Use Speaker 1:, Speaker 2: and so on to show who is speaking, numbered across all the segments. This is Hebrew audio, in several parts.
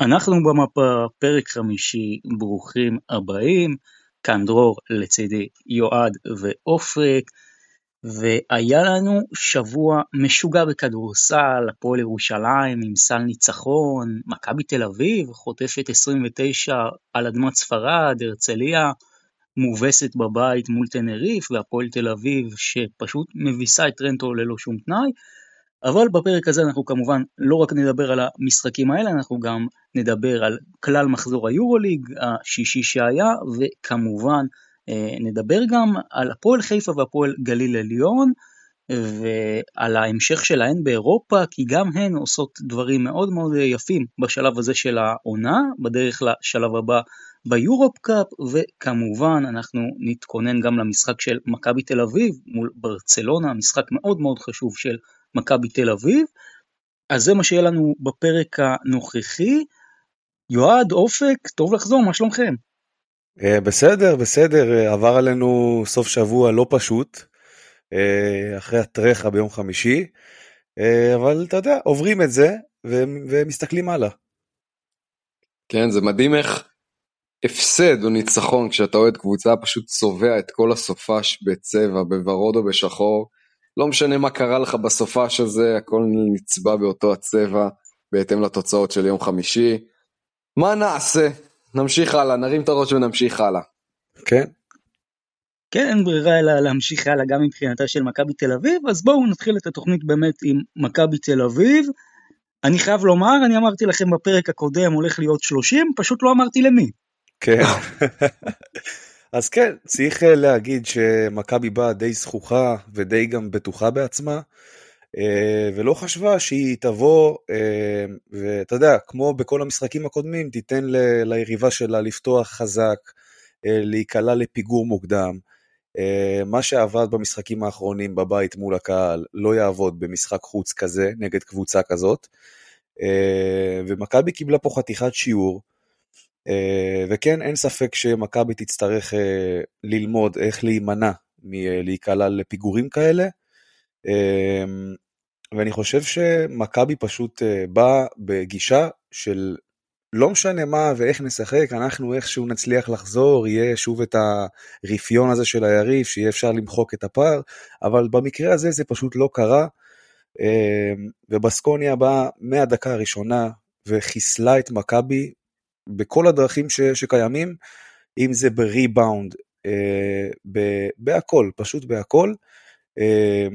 Speaker 1: אנחנו במפה, פרק חמישי, ברוכים הבאים, כאן דרור לצידי יועד ואופק, והיה לנו שבוע משוגע בכדורסל, הפועל ירושלים עם סל ניצחון, מכבי תל אביב חוטפת 29 על אדמת ספרד, הרצליה מובסת בבית מול תנריף, והפועל תל אביב שפשוט מביסה את טרנטו ללא שום תנאי, אבל בפרק הזה אנחנו כמובן לא רק נדבר על המשחקים האלה, אנחנו גם נדבר על כלל מחזור היורוליג השישי שהיה, וכמובן אה, נדבר גם על הפועל חיפה והפועל גליל עליון, ועל ההמשך שלהן באירופה, כי גם הן עושות דברים מאוד מאוד יפים בשלב הזה של העונה, בדרך לשלב הבא ביורופ קאפ, וכמובן אנחנו נתכונן גם למשחק של מכבי תל אביב מול ברצלונה, משחק מאוד מאוד חשוב של מכבי תל אביב. אז זה מה שיהיה לנו בפרק הנוכחי. יועד, אופק, טוב לחזור, מה שלומכם?
Speaker 2: אה, בסדר, בסדר, אה, עבר עלינו סוף שבוע לא פשוט, אה, אחרי הטרחה ביום חמישי, אבל אתה יודע, עוברים את זה ומסתכלים הלאה.
Speaker 3: כן, זה מדהים איך הפסד או ניצחון כשאתה אוהד קבוצה פשוט צובע את כל הסופש בצבע, בוורוד או בשחור. לא משנה מה קרה לך בסופש הזה, הכל נצבע באותו הצבע בהתאם לתוצאות של יום חמישי. מה נעשה? נמשיך הלאה, נרים את הראש ונמשיך הלאה.
Speaker 2: כן.
Speaker 1: כן, אין ברירה אלא להמשיך הלאה גם מבחינתה של מכבי תל אביב, אז בואו נתחיל את התוכנית באמת עם מכבי תל אביב. אני חייב לומר, אני אמרתי לכם בפרק הקודם הולך להיות 30, פשוט לא אמרתי למי.
Speaker 2: כן. אז כן, צריך אה, להגיד שמכבי באה די זכוכה ודי גם בטוחה בעצמה, אה, ולא חשבה שהיא תבוא, אה, ואתה יודע, כמו בכל המשחקים הקודמים, תיתן ליריבה שלה לפתוח חזק, להיקלע לפיגור מוקדם. מה שעבד במשחקים האחרונים בבית מול הקהל לא יעבוד במשחק חוץ כזה נגד קבוצה כזאת. ומכבי קיבלה פה חתיכת שיעור. אה, וכן, אין ספק שמכבי תצטרך אה, ללמוד איך להימנע מלהיקלע לפיגורים כאלה. אה, ואני חושב שמכבי פשוט באה בגישה של לא משנה מה ואיך נשחק, אנחנו איכשהו נצליח לחזור, יהיה שוב את הרפיון הזה של היריב, שיהיה אפשר למחוק את הפער, אבל במקרה הזה זה פשוט לא קרה. ובסקוניה באה מהדקה הראשונה וחיסלה את מכבי בכל הדרכים ש, שקיימים, אם זה בריבאונד, אה, בהכל, פשוט בהכל. אה,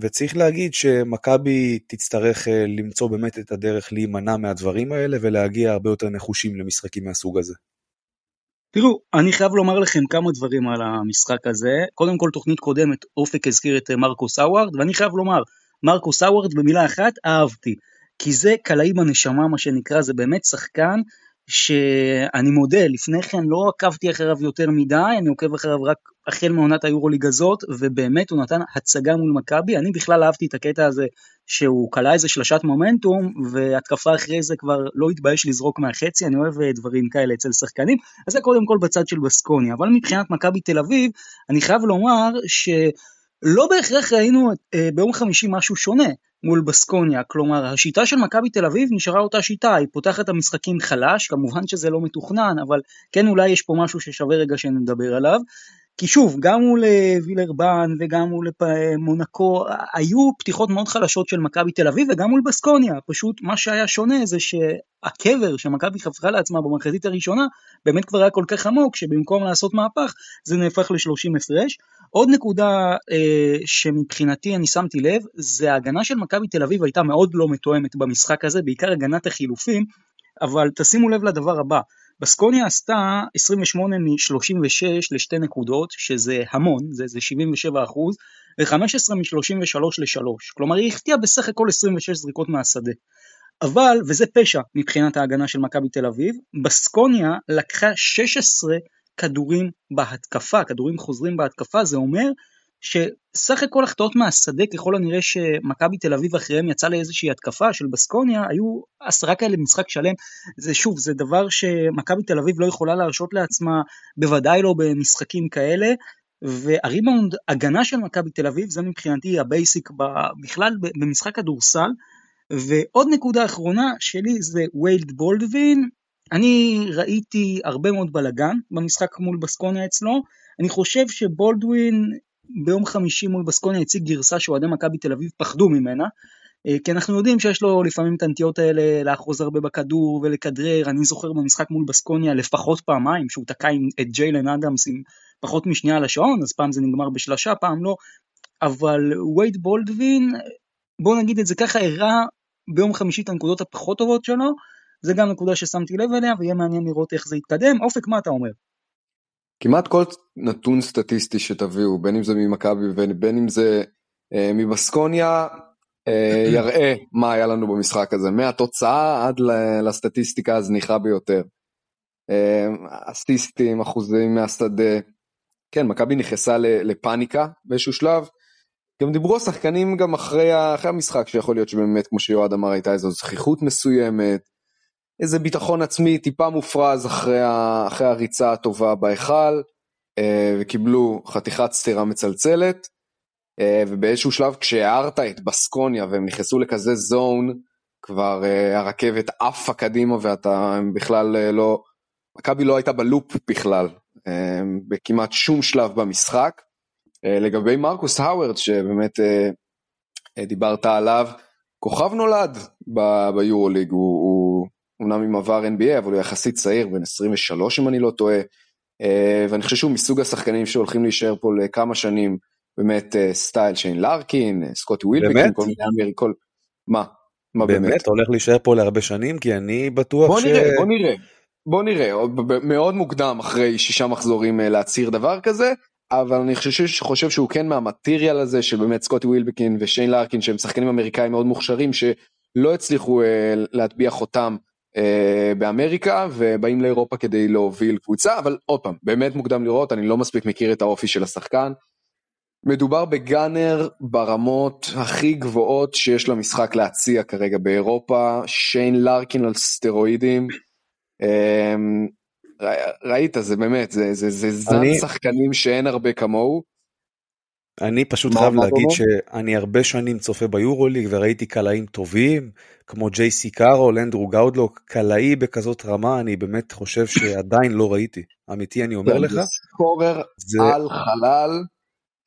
Speaker 2: וצריך להגיד שמכבי תצטרך אה, למצוא באמת את הדרך להימנע מהדברים האלה ולהגיע הרבה יותר נחושים למשחקים מהסוג הזה.
Speaker 1: תראו, אני חייב לומר לכם כמה דברים על המשחק הזה. קודם כל, תוכנית קודמת, אופק הזכיר את מרקוס האווארד, ואני חייב לומר, מרקוס האווארד במילה אחת, אהבתי. כי זה קלעי בנשמה, מה שנקרא, זה באמת שחקן שאני מודה, לפני כן לא עקבתי אחריו יותר מדי, אני עוקב אחריו רק החל מעונת היורוליג הזאת, ובאמת הוא נתן הצגה מול מכבי, אני בכלל אהבתי את הקטע הזה שהוא כלה איזה שלשת מומנטום, והתקפה אחרי זה כבר לא התבייש לזרוק מהחצי, אני אוהב אה, דברים כאלה אצל שחקנים, אז זה קודם כל בצד של בסקוני, אבל מבחינת מכבי תל אביב, אני חייב לומר שלא בהכרח ראינו אה, ביום חמישי משהו שונה. מול בסקוניה, כלומר השיטה של מכבי תל אביב נשארה אותה שיטה, היא פותחת את המשחקים חלש, כמובן שזה לא מתוכנן, אבל כן אולי יש פה משהו ששווה רגע שנדבר עליו, כי שוב, גם מול אה, וילרבן וגם מול אה, מונקו, היו פתיחות מאוד חלשות של מכבי תל אביב וגם מול בסקוניה, פשוט מה שהיה שונה זה שהקבר שמכבי חפרה לעצמה במחצית הראשונה, באמת כבר היה כל כך עמוק, שבמקום לעשות מהפך, זה נהפך ל-30 הפרש. עוד נקודה אה, שמבחינתי אני שמתי לב, זה ההגנה של מכבי תל אביב הייתה מאוד לא מתואמת במשחק הזה, בעיקר הגנת החילופים, אבל תשימו לב לדבר הבא, בסקוניה עשתה 28 מ-36 לשתי נקודות, שזה המון, זה, זה 77 אחוז, ו-15 מ-33 ל-3, כלומר היא החטיאה בסך הכל 26 זריקות מהשדה. אבל, וזה פשע מבחינת ההגנה של מכבי תל אביב, בסקוניה לקחה 16 כדורים בהתקפה, כדורים חוזרים בהתקפה, זה אומר שסך הכל החטאות מהשדה ככל הנראה שמכבי תל אביב אחריהם יצא לאיזושהי התקפה של בסקוניה, היו עשרה כאלה במשחק שלם, זה שוב, זה דבר שמכבי תל אביב לא יכולה להרשות לעצמה, בוודאי לא במשחקים כאלה, והריבאונד הגנה של מכבי תל אביב זה מבחינתי ה basic בכלל במשחק כדורסל, ועוד נקודה אחרונה שלי זה ויילד בולדווין, אני ראיתי הרבה מאוד בלאגן במשחק מול בסקוניה אצלו, אני חושב שבולדווין ביום חמישי מול בסקוניה הציג גרסה שאוהדי מכבי תל אביב פחדו ממנה, אה, כי אנחנו יודעים שיש לו לפעמים את הנטיות האלה לאחוז הרבה בכדור ולכדרר, אני זוכר במשחק מול בסקוניה לפחות פעמיים שהוא תקע את ג'יילן אדמס עם פחות משנייה על השעון, אז פעם זה נגמר בשלושה, פעם לא, אבל וייד בולדווין, בוא נגיד את זה ככה, הראה ביום חמישי את הנקודות הפחות טובות שלו, זה גם נקודה ששמתי לב אליה ויהיה מעניין לראות איך זה יתקדם. אופק, מה אתה אומר?
Speaker 3: כמעט כל נתון סטטיסטי שתביאו, בין אם זה ממכבי ובין אם זה אה, מבסקוניה, אה, יראה מה היה לנו במשחק הזה, מהתוצאה עד לסטטיסטיקה הזניחה ביותר. אה, אסיסטים, אחוזים מהשדה, כן, מכבי נכנסה לפאניקה באיזשהו שלב. גם דיברו השחקנים גם אחרי, אחרי המשחק, שיכול להיות שבאמת, כמו שיועד אמר, הייתה איזו זכיחות מסוימת, איזה ביטחון עצמי טיפה מופרז אחרי, ה, אחרי הריצה הטובה בהיכל, אה, וקיבלו חתיכת סטירה מצלצלת. אה, ובאיזשהו שלב כשהערת את בסקוניה והם נכנסו לכזה זון, כבר אה, הרכבת עפה קדימה ואתה בכלל אה, לא, מכבי לא הייתה בלופ בכלל, בכמעט שום שלב במשחק. לגבי מרקוס האוורד שבאמת דיברת עליו, כוכב נולד ביורוליג, הוא, הוא אומנם עם עבר NBA אבל הוא יחסית צעיר, בן 23 אם אני לא טועה, ואני חושב שהוא מסוג השחקנים שהולכים להישאר פה לכמה שנים. באמת אה, סטייל שיין לארקין, אה, סקוטי ווילבקין, כל מיני אמרי, כל... מה?
Speaker 2: מה באמת? באמת? הולך להישאר פה להרבה שנים? כי אני בטוח
Speaker 3: בוא ש... בוא נראה, בוא נראה. בוא נראה, מאוד מוקדם אחרי שישה מחזורים אה, להצהיר דבר כזה, אבל אני חושב, חושב שהוא כן מהמטריאל הזה של באמת סקוטי ווילבקין ושיין לארקין שהם שחקנים אמריקאים מאוד מוכשרים שלא הצליחו להטביע חותם באמריקה ובאים לאירופה כדי להוביל קבוצה אבל עוד פעם באמת מוקדם לראות אני לא מספיק מכיר את האופי של השחקן מדובר בגאנר ברמות הכי גבוהות שיש למשחק להציע כרגע באירופה, שיין לארקין על סטרואידים. אמ, ראית זה באמת זה זה זה זן אני... שחקנים שאין הרבה כמוהו.
Speaker 2: אני פשוט חייב להגיד שאני הרבה שנים צופה ביורוליג וראיתי קלעים טובים כמו ג'ייסי קארול, אנדרו גאודלוק, קלעי בכזאת רמה אני באמת חושב שעדיין לא ראיתי, אמיתי אני אומר לך.
Speaker 3: scorer על חלל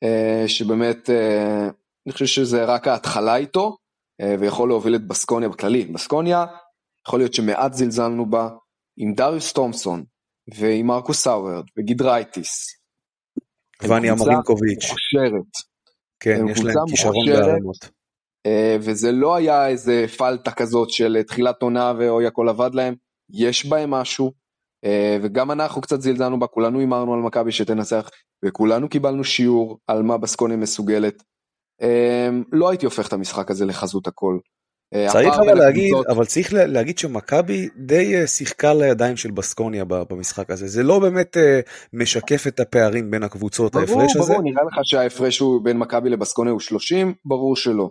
Speaker 3: אה, שבאמת אה, אני חושב שזה רק ההתחלה איתו אה, ויכול להוביל את בסקוניה בכללי. בסקוניה יכול להיות שמעט זלזלנו בה עם דריוס תומסון ועם מרקוס הווארד וגיידרייטיס.
Speaker 2: ואניה מרינקוביץ'. כן, יש להם כישרון בערמות.
Speaker 3: וזה לא היה איזה פלטה כזאת של תחילת עונה ואוי הכל עבד להם, יש בהם משהו. אה, וגם אנחנו קצת זלזלנו בה, כולנו הימרנו על מכבי שתנצח, וכולנו קיבלנו שיעור על מה בסקוניה מסוגלת. אה, לא הייתי הופך את המשחק הזה לחזות הכל.
Speaker 2: אה, צריך אבל להגיד. אבל צריך להגיד שמכבי די שיחקה לידיים של בסקוניה במשחק הזה, זה לא באמת משקף את הפערים בין הקבוצות,
Speaker 3: ברור, ההפרש ברור, הזה. ברור, נראה לך שההפרש הוא בין מכבי לבסקוניה הוא 30? ברור שלא.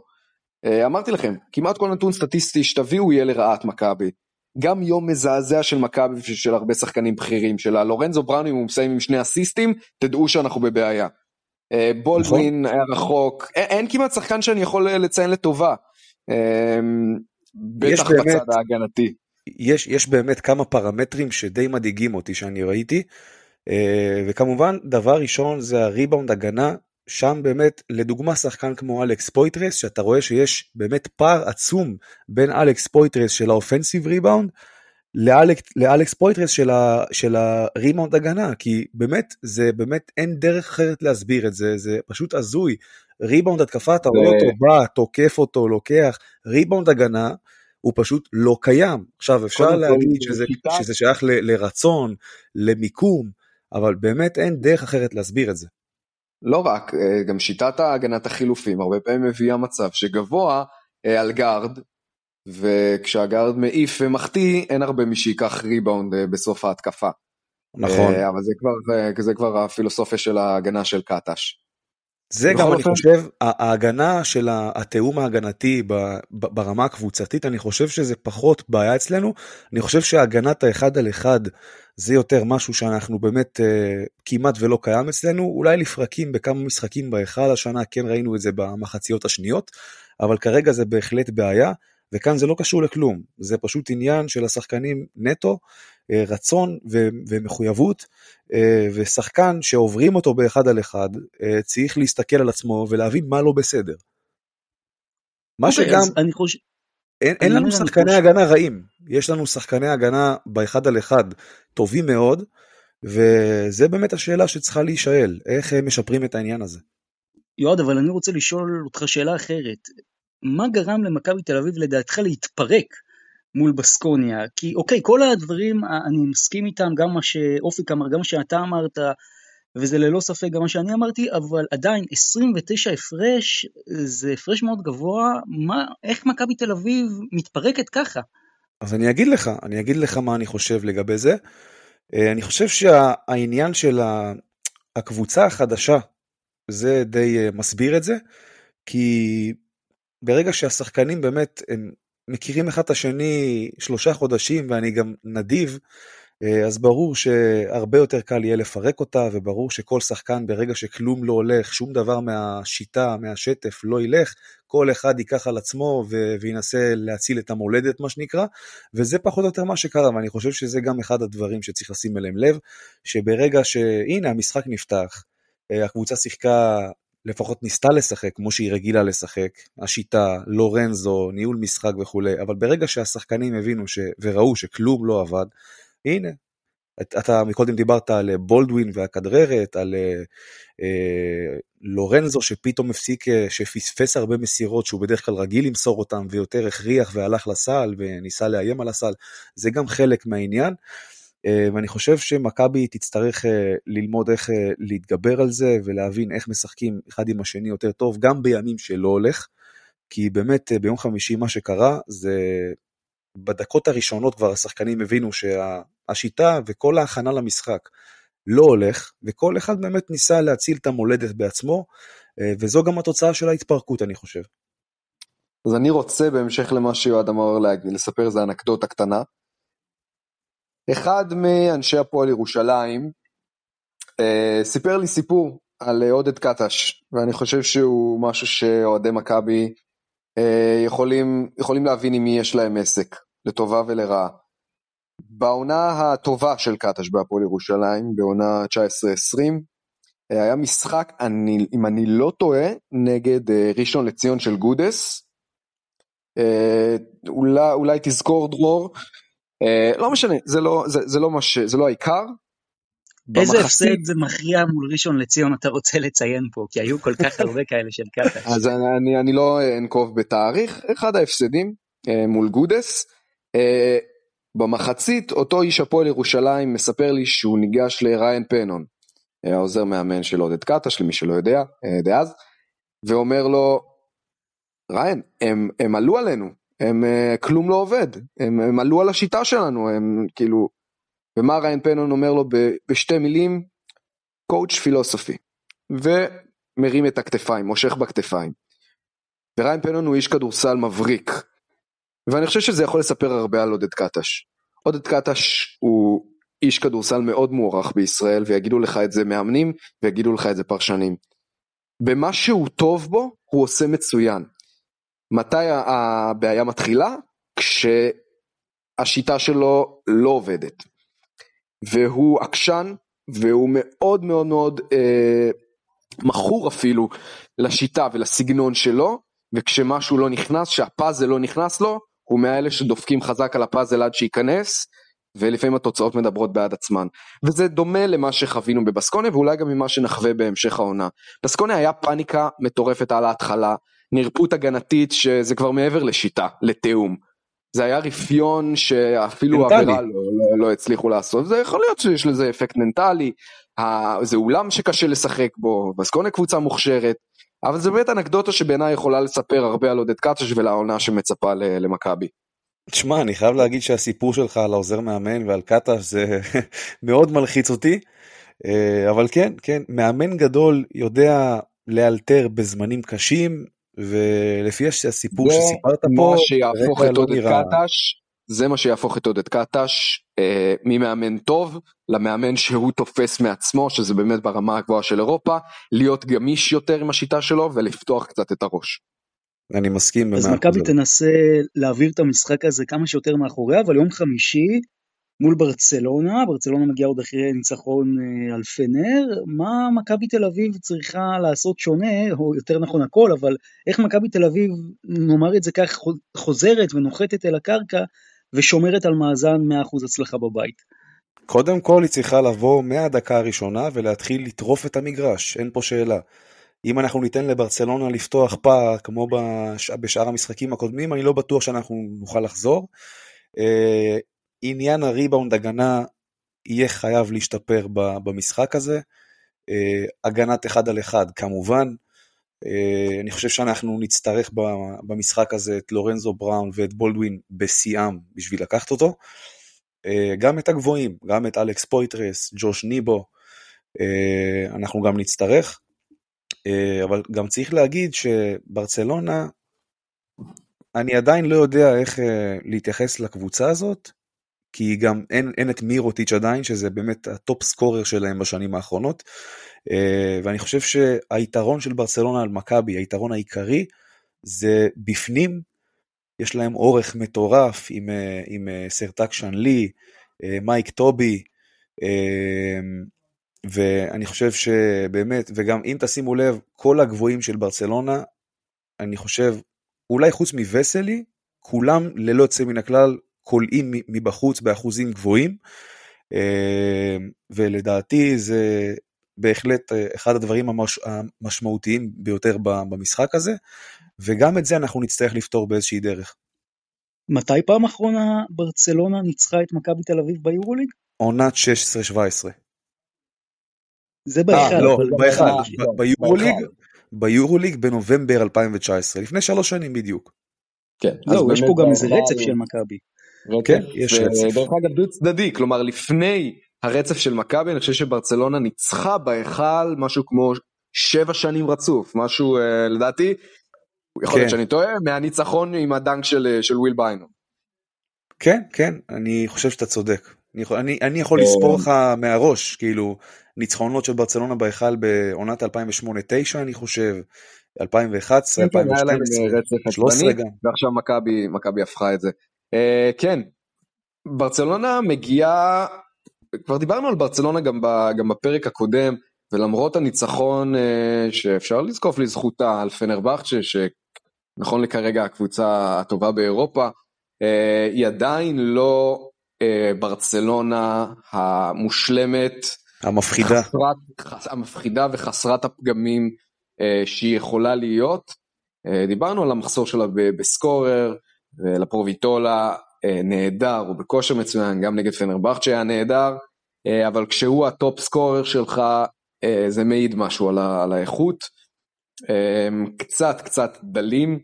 Speaker 3: אמרתי לכם, כמעט כל נתון סטטיסטי שתביאו יהיה לרעת מכבי. גם יום מזעזע של מכבי ושל הרבה שחקנים בכירים שלה. לורנזו בראוני הוא מסיים עם שני אסיסטים, תדעו שאנחנו בבעיה. אה, בולדווין נכון. היה רחוק, אין, אין כמעט שחקן שאני יכול לציין לטובה. אה, בטח באמת, בצד ההגנתי.
Speaker 2: יש, יש באמת כמה פרמטרים שדי מדאיגים אותי שאני ראיתי. אה, וכמובן דבר ראשון זה הריבאונד הגנה שם באמת לדוגמה שחקן כמו אלכס פויטרס שאתה רואה שיש באמת פער עצום בין אלכס פויטרס של ה offensive rebound לאלכ, לאלכס פויטרס של, ה, של הריבאונד הגנה כי באמת זה באמת אין דרך אחרת להסביר את זה זה פשוט הזוי ריבאונד התקפה אתה רואה אותו בא תוקף אותו לוקח ריבאונד הגנה הוא פשוט לא קיים עכשיו אפשר להגיד שזה, שזה שייך ל, לרצון למיקום אבל באמת אין דרך אחרת להסביר את זה.
Speaker 3: לא רק, אה, גם שיטת ההגנת החילופים הרבה פעמים מביאה מצב שגבוה אה, על גארד, וכשהגארד מעיף ומחטיא אין הרבה מי שייקח ריבאונד אה, בסוף ההתקפה.
Speaker 2: נכון.
Speaker 3: אבל זה כבר, זה כבר הפילוסופיה של ההגנה של קטש.
Speaker 2: זה גם אני חושב ההגנה של התיאום ההגנתי ברמה הקבוצתית אני חושב שזה פחות בעיה אצלנו אני חושב שהגנת האחד על אחד זה יותר משהו שאנחנו באמת אה, כמעט ולא קיים אצלנו, אולי לפרקים בכמה משחקים בהיכל השנה כן ראינו את זה במחציות השניות, אבל כרגע זה בהחלט בעיה. וכאן זה לא קשור לכלום, זה פשוט עניין של השחקנים נטו, רצון ו- ומחויבות, אה, ושחקן שעוברים אותו באחד על אחד, אה, צריך להסתכל על עצמו ולהבין מה לא בסדר. מה
Speaker 1: אוקיי,
Speaker 2: שגם,
Speaker 1: אני חושב...
Speaker 2: אין, אין לנו שחקני
Speaker 1: חושב-
Speaker 2: הגנה רעים, יש לנו שחקני הגנה באחד על אחד טובים מאוד, וזה באמת השאלה שצריכה להישאל, איך אה, משפרים את העניין הזה.
Speaker 1: יועד, אבל אני רוצה לשאול אותך שאלה אחרת. מה גרם למכבי תל אביב לדעתך להתפרק מול בסקוניה? כי אוקיי, כל הדברים, אה, אני מסכים איתם, גם מה שאופק אמר, גם מה שאתה אמרת, וזה ללא ספק גם מה שאני אמרתי, אבל עדיין 29 הפרש, זה הפרש מאוד גבוה, מה, איך מכבי תל אביב מתפרקת ככה?
Speaker 2: אז אני אגיד לך, אני אגיד לך מה אני חושב לגבי זה. אה, אני חושב שהעניין של הקבוצה החדשה, זה די אה, מסביר את זה, כי ברגע שהשחקנים באמת הם מכירים אחד את השני שלושה חודשים ואני גם נדיב, אה, אז ברור שהרבה יותר קל יהיה לפרק אותה, וברור שכל שחקן ברגע שכלום לא הולך, שום דבר מהשיטה, מהשטף לא ילך, כל אחד ייקח על עצמו ו- וינסה להציל את המולדת מה שנקרא, וזה פחות או יותר מה שקרה, ואני חושב שזה גם אחד הדברים שצריך לשים אליהם לב, שברגע שהנה המשחק נפתח, אה, הקבוצה שיחקה, לפחות ניסתה לשחק כמו שהיא רגילה לשחק, השיטה, לורנזו, ניהול משחק וכולי, אבל ברגע שהשחקנים הבינו ש... וראו שכלום לא עבד, הנה, את- אתה מקודם דיברת על אה, בולדווין והכדררת, על אה, אה, לורנזו שפתאום הפסיק, אה, שפספס הרבה מסירות שהוא בדרך כלל רגיל למסור אותם ויותר הכריח והלך לסל וניסה לאיים על הסל, זה גם חלק מהעניין. אה, ואני חושב שמכבי תצטרך אה, ללמוד איך אה, להתגבר על זה ולהבין איך משחקים אחד עם השני יותר טוב, גם בימים שלא הולך, כי באמת אה, ביום חמישי מה שקרה זה בדקות הראשונות כבר השחקנים הבינו שהשיטה וכל ההכנה למשחק לא הולך, וכל אחד באמת ניסה להציל את המולדת בעצמו, אה, וזו גם התוצאה של ההתפרקות אני חושב.
Speaker 3: אז אני רוצה בהמשך למה שיועד אמר לספר איזה אנקדוטה קטנה. אחד מאנשי הפועל ירושלים אה, סיפר לי סיפור על עודד קטש, ואני חושב שהוא משהו שאוהדי מכבי אה, יכולים, יכולים להבין עם מי יש להם עסק, לטובה ולרעה. בעונה הטובה של קטש בהפועל ירושלים, בעונה 19-20, אה, היה משחק, אני, אם אני לא טועה, נגד ראשון לציון של גודס. אולי, אולי תזכור דרור, לא משנה, זה לא, זה, זה לא, מש, זה לא העיקר.
Speaker 1: איזה הפסד זה מכריע מול ראשון לציון אתה רוצה לציין פה, כי היו כל כך הרבה כאלה של קטש.
Speaker 3: אז אני, אני, אני לא אנקוב בתאריך, אחד ההפסדים אה, מול גודס. אה, במחצית אותו איש הפועל ירושלים מספר לי שהוא ניגש לריין פנון, אה, העוזר מאמן של עודד קטש למי שלא יודע, אה, דאז, ואומר לו, ריין, הם, הם עלו עלינו, הם, אה, כלום לא עובד, הם, הם עלו על השיטה שלנו, הם כאילו, ומה ריין פנון אומר לו ב, בשתי מילים? coach philosophy. ומרים את הכתפיים, מושך בכתפיים. וריין פנון הוא איש כדורסל מבריק. ואני חושב שזה יכול לספר הרבה על עודד קטש. עודד קטש הוא איש כדורסל מאוד מוערך בישראל, ויגידו לך את זה מאמנים, ויגידו לך את זה פרשנים. במה שהוא טוב בו, הוא עושה מצוין. מתי הבעיה מתחילה? כשהשיטה שלו לא עובדת. והוא עקשן, והוא מאוד מאוד מאוד אה, מכור אפילו לשיטה ולסגנון שלו, וכשמשהו לא נכנס, שהפאזל לא נכנס לו, הוא מאלה שדופקים חזק על הפאזל עד שייכנס, ולפעמים התוצאות מדברות בעד עצמן. וזה דומה למה שחווינו בבסקוניה, ואולי גם ממה שנחווה בהמשך העונה. בסקוניה היה פאניקה מטורפת על ההתחלה, נרפות הגנתית שזה כבר מעבר לשיטה, לתיאום. זה היה רפיון שאפילו. עבירה לא, לא, לא הצליחו לעשות, זה יכול להיות שיש לזה אפקט מנטלי, זה אולם שקשה לשחק בו, בסקוניה קבוצה מוכשרת, אבל זה באמת אנקדוטה שבעיניי יכולה לספר הרבה על עודד קטש ולעונה שמצפה למכבי.
Speaker 2: תשמע, אני חייב להגיד שהסיפור שלך על העוזר מאמן ועל קטש זה מאוד מלחיץ אותי, אה, אבל כן, כן, מאמן גדול יודע לאלתר בזמנים קשים, ולפי הסיפור
Speaker 3: זה
Speaker 2: שסיפרת
Speaker 3: מה
Speaker 2: פה,
Speaker 3: שיהפוך
Speaker 2: כרגע
Speaker 3: את
Speaker 2: לא
Speaker 3: עודד
Speaker 2: נראה-
Speaker 3: קטש, זה מה שיהפוך את עודד קטש אה, ממאמן טוב למאמן שהוא תופס מעצמו, שזה באמת ברמה הגבוהה של אירופה, להיות גמיש יותר עם השיטה שלו ולפתוח קצת את הראש.
Speaker 2: אני מסכים
Speaker 1: אז מכבי. תנסה להעביר את המשחק הזה כמה שיותר מאחוריה, אבל יום חמישי מול ברצלונה, ברצלונה מגיעה עוד אחרי ניצחון אה, על פנר, מה מכבי תל אביב צריכה לעשות שונה, או יותר נכון הכל, אבל איך מכבי תל אביב, נאמר את זה כך, חו- חוזרת ונוחתת אל הקרקע ושומרת על מאזן 100% הצלחה בבית.
Speaker 2: קודם כל היא צריכה לבוא מהדקה הראשונה ולהתחיל לטרוף את המגרש, אין פה שאלה. אם אנחנו ניתן לברצלונה לפתוח פער כמו בש... בשאר המשחקים הקודמים, אני לא בטוח שאנחנו נוכל לחזור. עניין הריבאונד הגנה יהיה חייב להשתפר במשחק הזה. אה, הגנת אחד על אחד כמובן. אה, אני חושב שאנחנו נצטרך במשחק הזה את לורנזו בראון ואת בולדווין בשיאם בשביל לקחת אותו. אה, גם את הגבוהים, גם את אלכס פויטרס, ג'וש ניבו, אנחנו גם נצטרך. אבל גם צריך להגיד שברצלונה, אני עדיין לא יודע איך להתייחס לקבוצה הזאת, כי גם אין, אין את מירוטיץ' עדיין, שזה באמת ה top scorer שלהם בשנים האחרונות. אה, ואני חושב שהיתרון של ברצלונה על מכבי, היתרון העיקרי, זה בפנים, יש להם אורך מטורף עם, אה, עם אה, סרטאץ' שאנלי, אה, מייק טובי, ואני חושב שבאמת, וגם אם תשימו לב, כל הגבוהים של ברצלונה, אני חושב, אולי חוץ מווסלי, כולם ללא יוצא מן הכלל קולעים מבחוץ באחוזים גבוהים, אה, ולדעתי זה בהחלט אה, אחד הדברים המש, המשמעותיים ביותר במשחק הזה, וגם את זה אנחנו נצטרך לפתור באיזושהי דרך.
Speaker 1: מתי פעם אחרונה ברצלונה ניצחה את מכבי תל אביב ביורוליג?
Speaker 2: עונת 16-17.
Speaker 1: זה בהיכל.
Speaker 2: לא, בהיכל,
Speaker 3: לא,
Speaker 2: ביורוליג. ביורוליג בנובמבר 2019, לפני שלוש שנים בדיוק.
Speaker 3: כן,
Speaker 1: לא,
Speaker 3: אז
Speaker 1: יש פה גם איזה רצף של מכבי.
Speaker 2: כן, יש רצף.
Speaker 3: דרך אגב דו צדדי, כלומר לפני הרצף של מכבי אני חושב שברצלונה ניצחה בהיכל משהו כמו שבע שנים רצוף, משהו אה, לדעתי, יכול
Speaker 2: כן.
Speaker 3: להיות שאני טועה, מהניצחון עם הדנק של, אה, של וויל ביינו.
Speaker 2: כן, כן, אני חושב שאתה צודק. אני יכול, אני, אני יכול
Speaker 3: אה.
Speaker 2: לספור לך מהראש, כאילו, ניצחונות של ברצלונה בהיכל בעונת 2008-2009 אני חושב, 2011,
Speaker 3: כן, היה להם
Speaker 2: 2012,
Speaker 3: רצף
Speaker 2: 13
Speaker 3: עצבני,
Speaker 2: גם.
Speaker 3: ועכשיו מכבי הפכה את זה. אה, כן, ברצלונה מגיעה, כבר דיברנו על ברצלונה גם, ב, גם בפרק הקודם, ולמרות הניצחון אה, שאפשר לזקוף לזכותה על פנרבכצ'ה, שנכון לכרגע הקבוצה הטובה באירופה, אה, היא עדיין לא ברצלונה המושלמת,
Speaker 2: המפחידה.
Speaker 3: חסרת, חס, המפחידה וחסרת הפגמים שהיא יכולה להיות. דיברנו על המחסור שלה בסקורר, ולפרוביטולה אה, נהדר, הוא בכושר מצוין, גם נגד פנרבכצ'ה היה נהדר, אה, אבל כשהוא ה top scorer שלך, אה, זה מעיד משהו על, ה, על האיכות. קצת קצת דלים.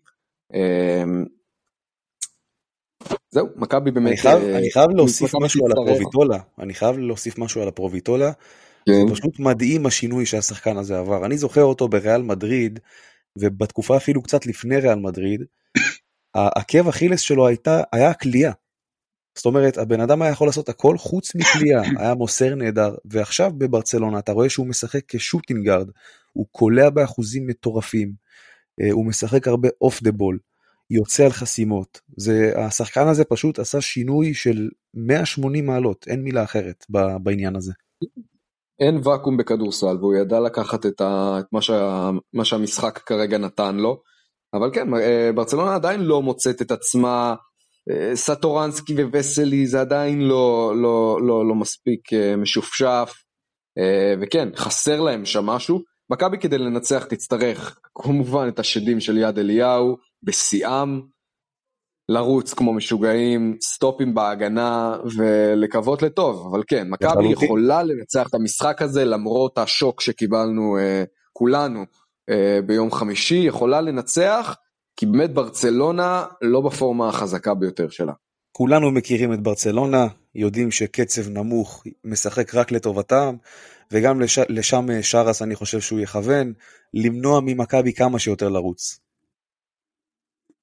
Speaker 3: זהו, מכבי באמת...
Speaker 2: אני חייב,
Speaker 3: אה,
Speaker 2: אני חייב להוסיף משהו על. לפרוביטולה. אני חייב להוסיף משהו על לפרוביטולה.
Speaker 3: כן.
Speaker 2: זה פשוט מדהים השינוי שהשחקן הזה עבר. אני זוכר אותו בריאל מדריד, ובתקופה אפילו קצת לפני ריאל מדריד, העקב אכילס שלו הייתה, היה הקליעה. זאת אומרת, הבן אדם היה יכול לעשות הכל חוץ מקליעה, היה מוסר נהדר, ועכשיו בברצלונה אתה רואה שהוא משחק כ shooting guard, הוא קולע באחוזים מטורפים, אה, הוא משחק הרבה off the ball, יוצא על חסימות, זה, השחקן הזה פשוט עשה שינוי של 180 מעלות, אין מילה אחרת בעניין הזה.
Speaker 3: אין ואקום בכדורסל והוא ידע לקחת את, ה, את מה, שה, מה שהמשחק כרגע נתן לו. אבל כן, אה, ברצלונה עדיין לא מוצאת את עצמה, אה, סטורנסקי ווסלי זה עדיין לא, לא, לא, לא מספיק אה, משופשף, וכן, חסר להם שם משהו. מכבי כדי לנצח תצטרך כמובן את השדים של יד אליהו בשיאם, לרוץ כמו משוגעים, סטופים בהגנה ולקוות לטוב, אבל כן, מכבי. יכולה לנצח את המשחק הזה למרות השוק שקיבלנו אה, כולנו ביום חמישי, יכולה לנצח, כי באמת ברצלונה לא בפורמה החזקה ביותר שלה.
Speaker 2: כולנו מכירים את ברצלונה, יודעים שקצב נמוך משחק רק לטובתם, וגם לש, לשם אה, שרס אני חושב שהוא יכוון, למנוע ממכבי כמה שיותר לרוץ.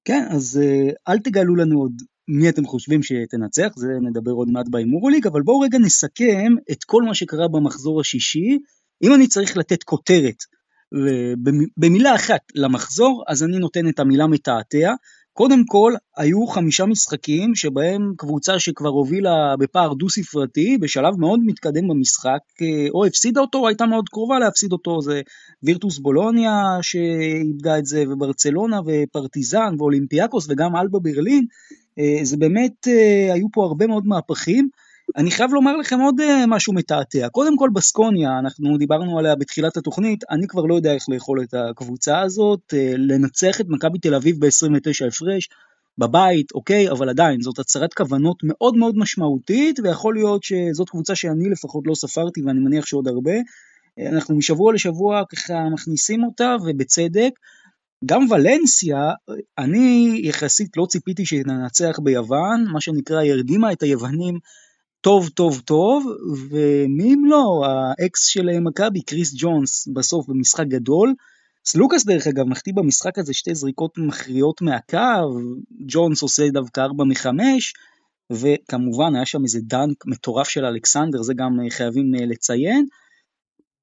Speaker 1: כן, אז אה, אל תגלו לנו עוד מי אתם חושבים שתנצח, זה נדבר עוד מעט בהימורוליג, אבל בואו רגע נסכם את כל מה שקרה במחזור השישי. אם אני צריך לתת כותרת במילה אחת למחזור, אז אני נותן את המילה מתעתע. קודם כל, היו חמישה משחקים שבהם קבוצה שכבר הובילה בפער דו-ספרתי, בשלב מאוד מתקדם במשחק, אה, או הפסידה אותו או הייתה מאוד קרובה להפסיד אותו, זה וירטוס בולוניה שאיבדה את זה, וברצלונה ופרטיזן ואולימפיאקוס וגם אלבה ברלין, אה, זה באמת, אה, היו פה הרבה מאוד מהפכים. אני חייב לומר לכם עוד משהו מתעתע. קודם כל בסקוניה, אנחנו דיברנו עליה בתחילת התוכנית, אני כבר לא יודע איך לאכול את הקבוצה הזאת, לנצח את מכבי תל אביב ב-29 הפרש, בבית, אוקיי, אבל עדיין, זאת הצהרת כוונות מאוד מאוד משמעותית, ויכול להיות שזאת קבוצה שאני לפחות לא ספרתי, ואני מניח שעוד הרבה. אנחנו משבוע לשבוע ככה מכניסים אותה, ובצדק. גם ולנסיה, אני יחסית לא ציפיתי שננצח ביוון, מה שנקרא, היא הרדימה את היוונים טוב טוב טוב, ומי אם לא, האקס של מכבי, קריס ג'ונס, בסוף במשחק גדול. סלוקאס דרך אגב מחטיא במשחק הזה שתי זריקות מכריעות מהקו, ג'ונס עושה דווקא 4 מ-5, וכמובן היה שם איזה dunk מטורף של אלכסנדר, זה גם אה, חייבים אה, לציין.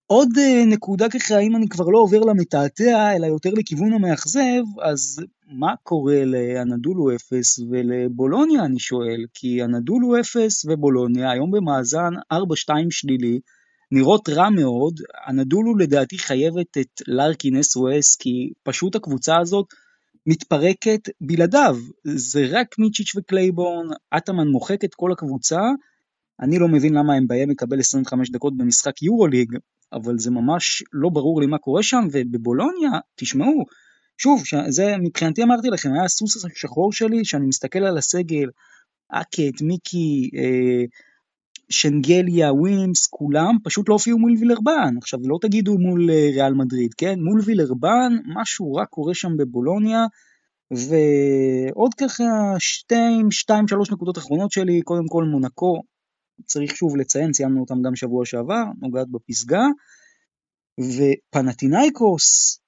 Speaker 1: עוד אה, נקודה ככה, אם אני כבר לא עובר למתעתע, אלא יותר לכיוון המאכזב, אז מה קורה לאנדולו 0 ולבולוניה, אני שואל? כי אנדולו 0 ובולוניה היום במאזן 4-2 שלילי, נראות רע מאוד, אנדולו לדעתי חייבת את לארקין אס כי פשוט הקבוצה הזאת מתפרקת בלעדיו, זה רק מיצ'יץ' וקלייבורן, אטאמן מוחק את כל הקבוצה, אני לא מבין למה הם בהם מקבל 25 דקות במשחק יורוליג, אבל זה ממש לא ברור לי מה קורה שם, ובבולוניה, תשמעו, שוב, זה מבחינתי אמרתי לכם, היה הסוס השחור שלי, שאני מסתכל על הסגל, האקט, מיקי, אה, שנגליה, ווימס, כולם פשוט לא הופיעו מול וילרבן. עכשיו לא תגידו מול אה, ריאל מדריד, כן? מול וילרבן משהו רע קורה שם בבולוניה. ועוד ככה שתיים, שתיים, שלוש נקודות אחרונות שלי, קודם כל מונקו, צריך שוב לציין, ציינו אותם גם שבוע שעבר, נוגעת בפסגה. ופנאתינאיקוס,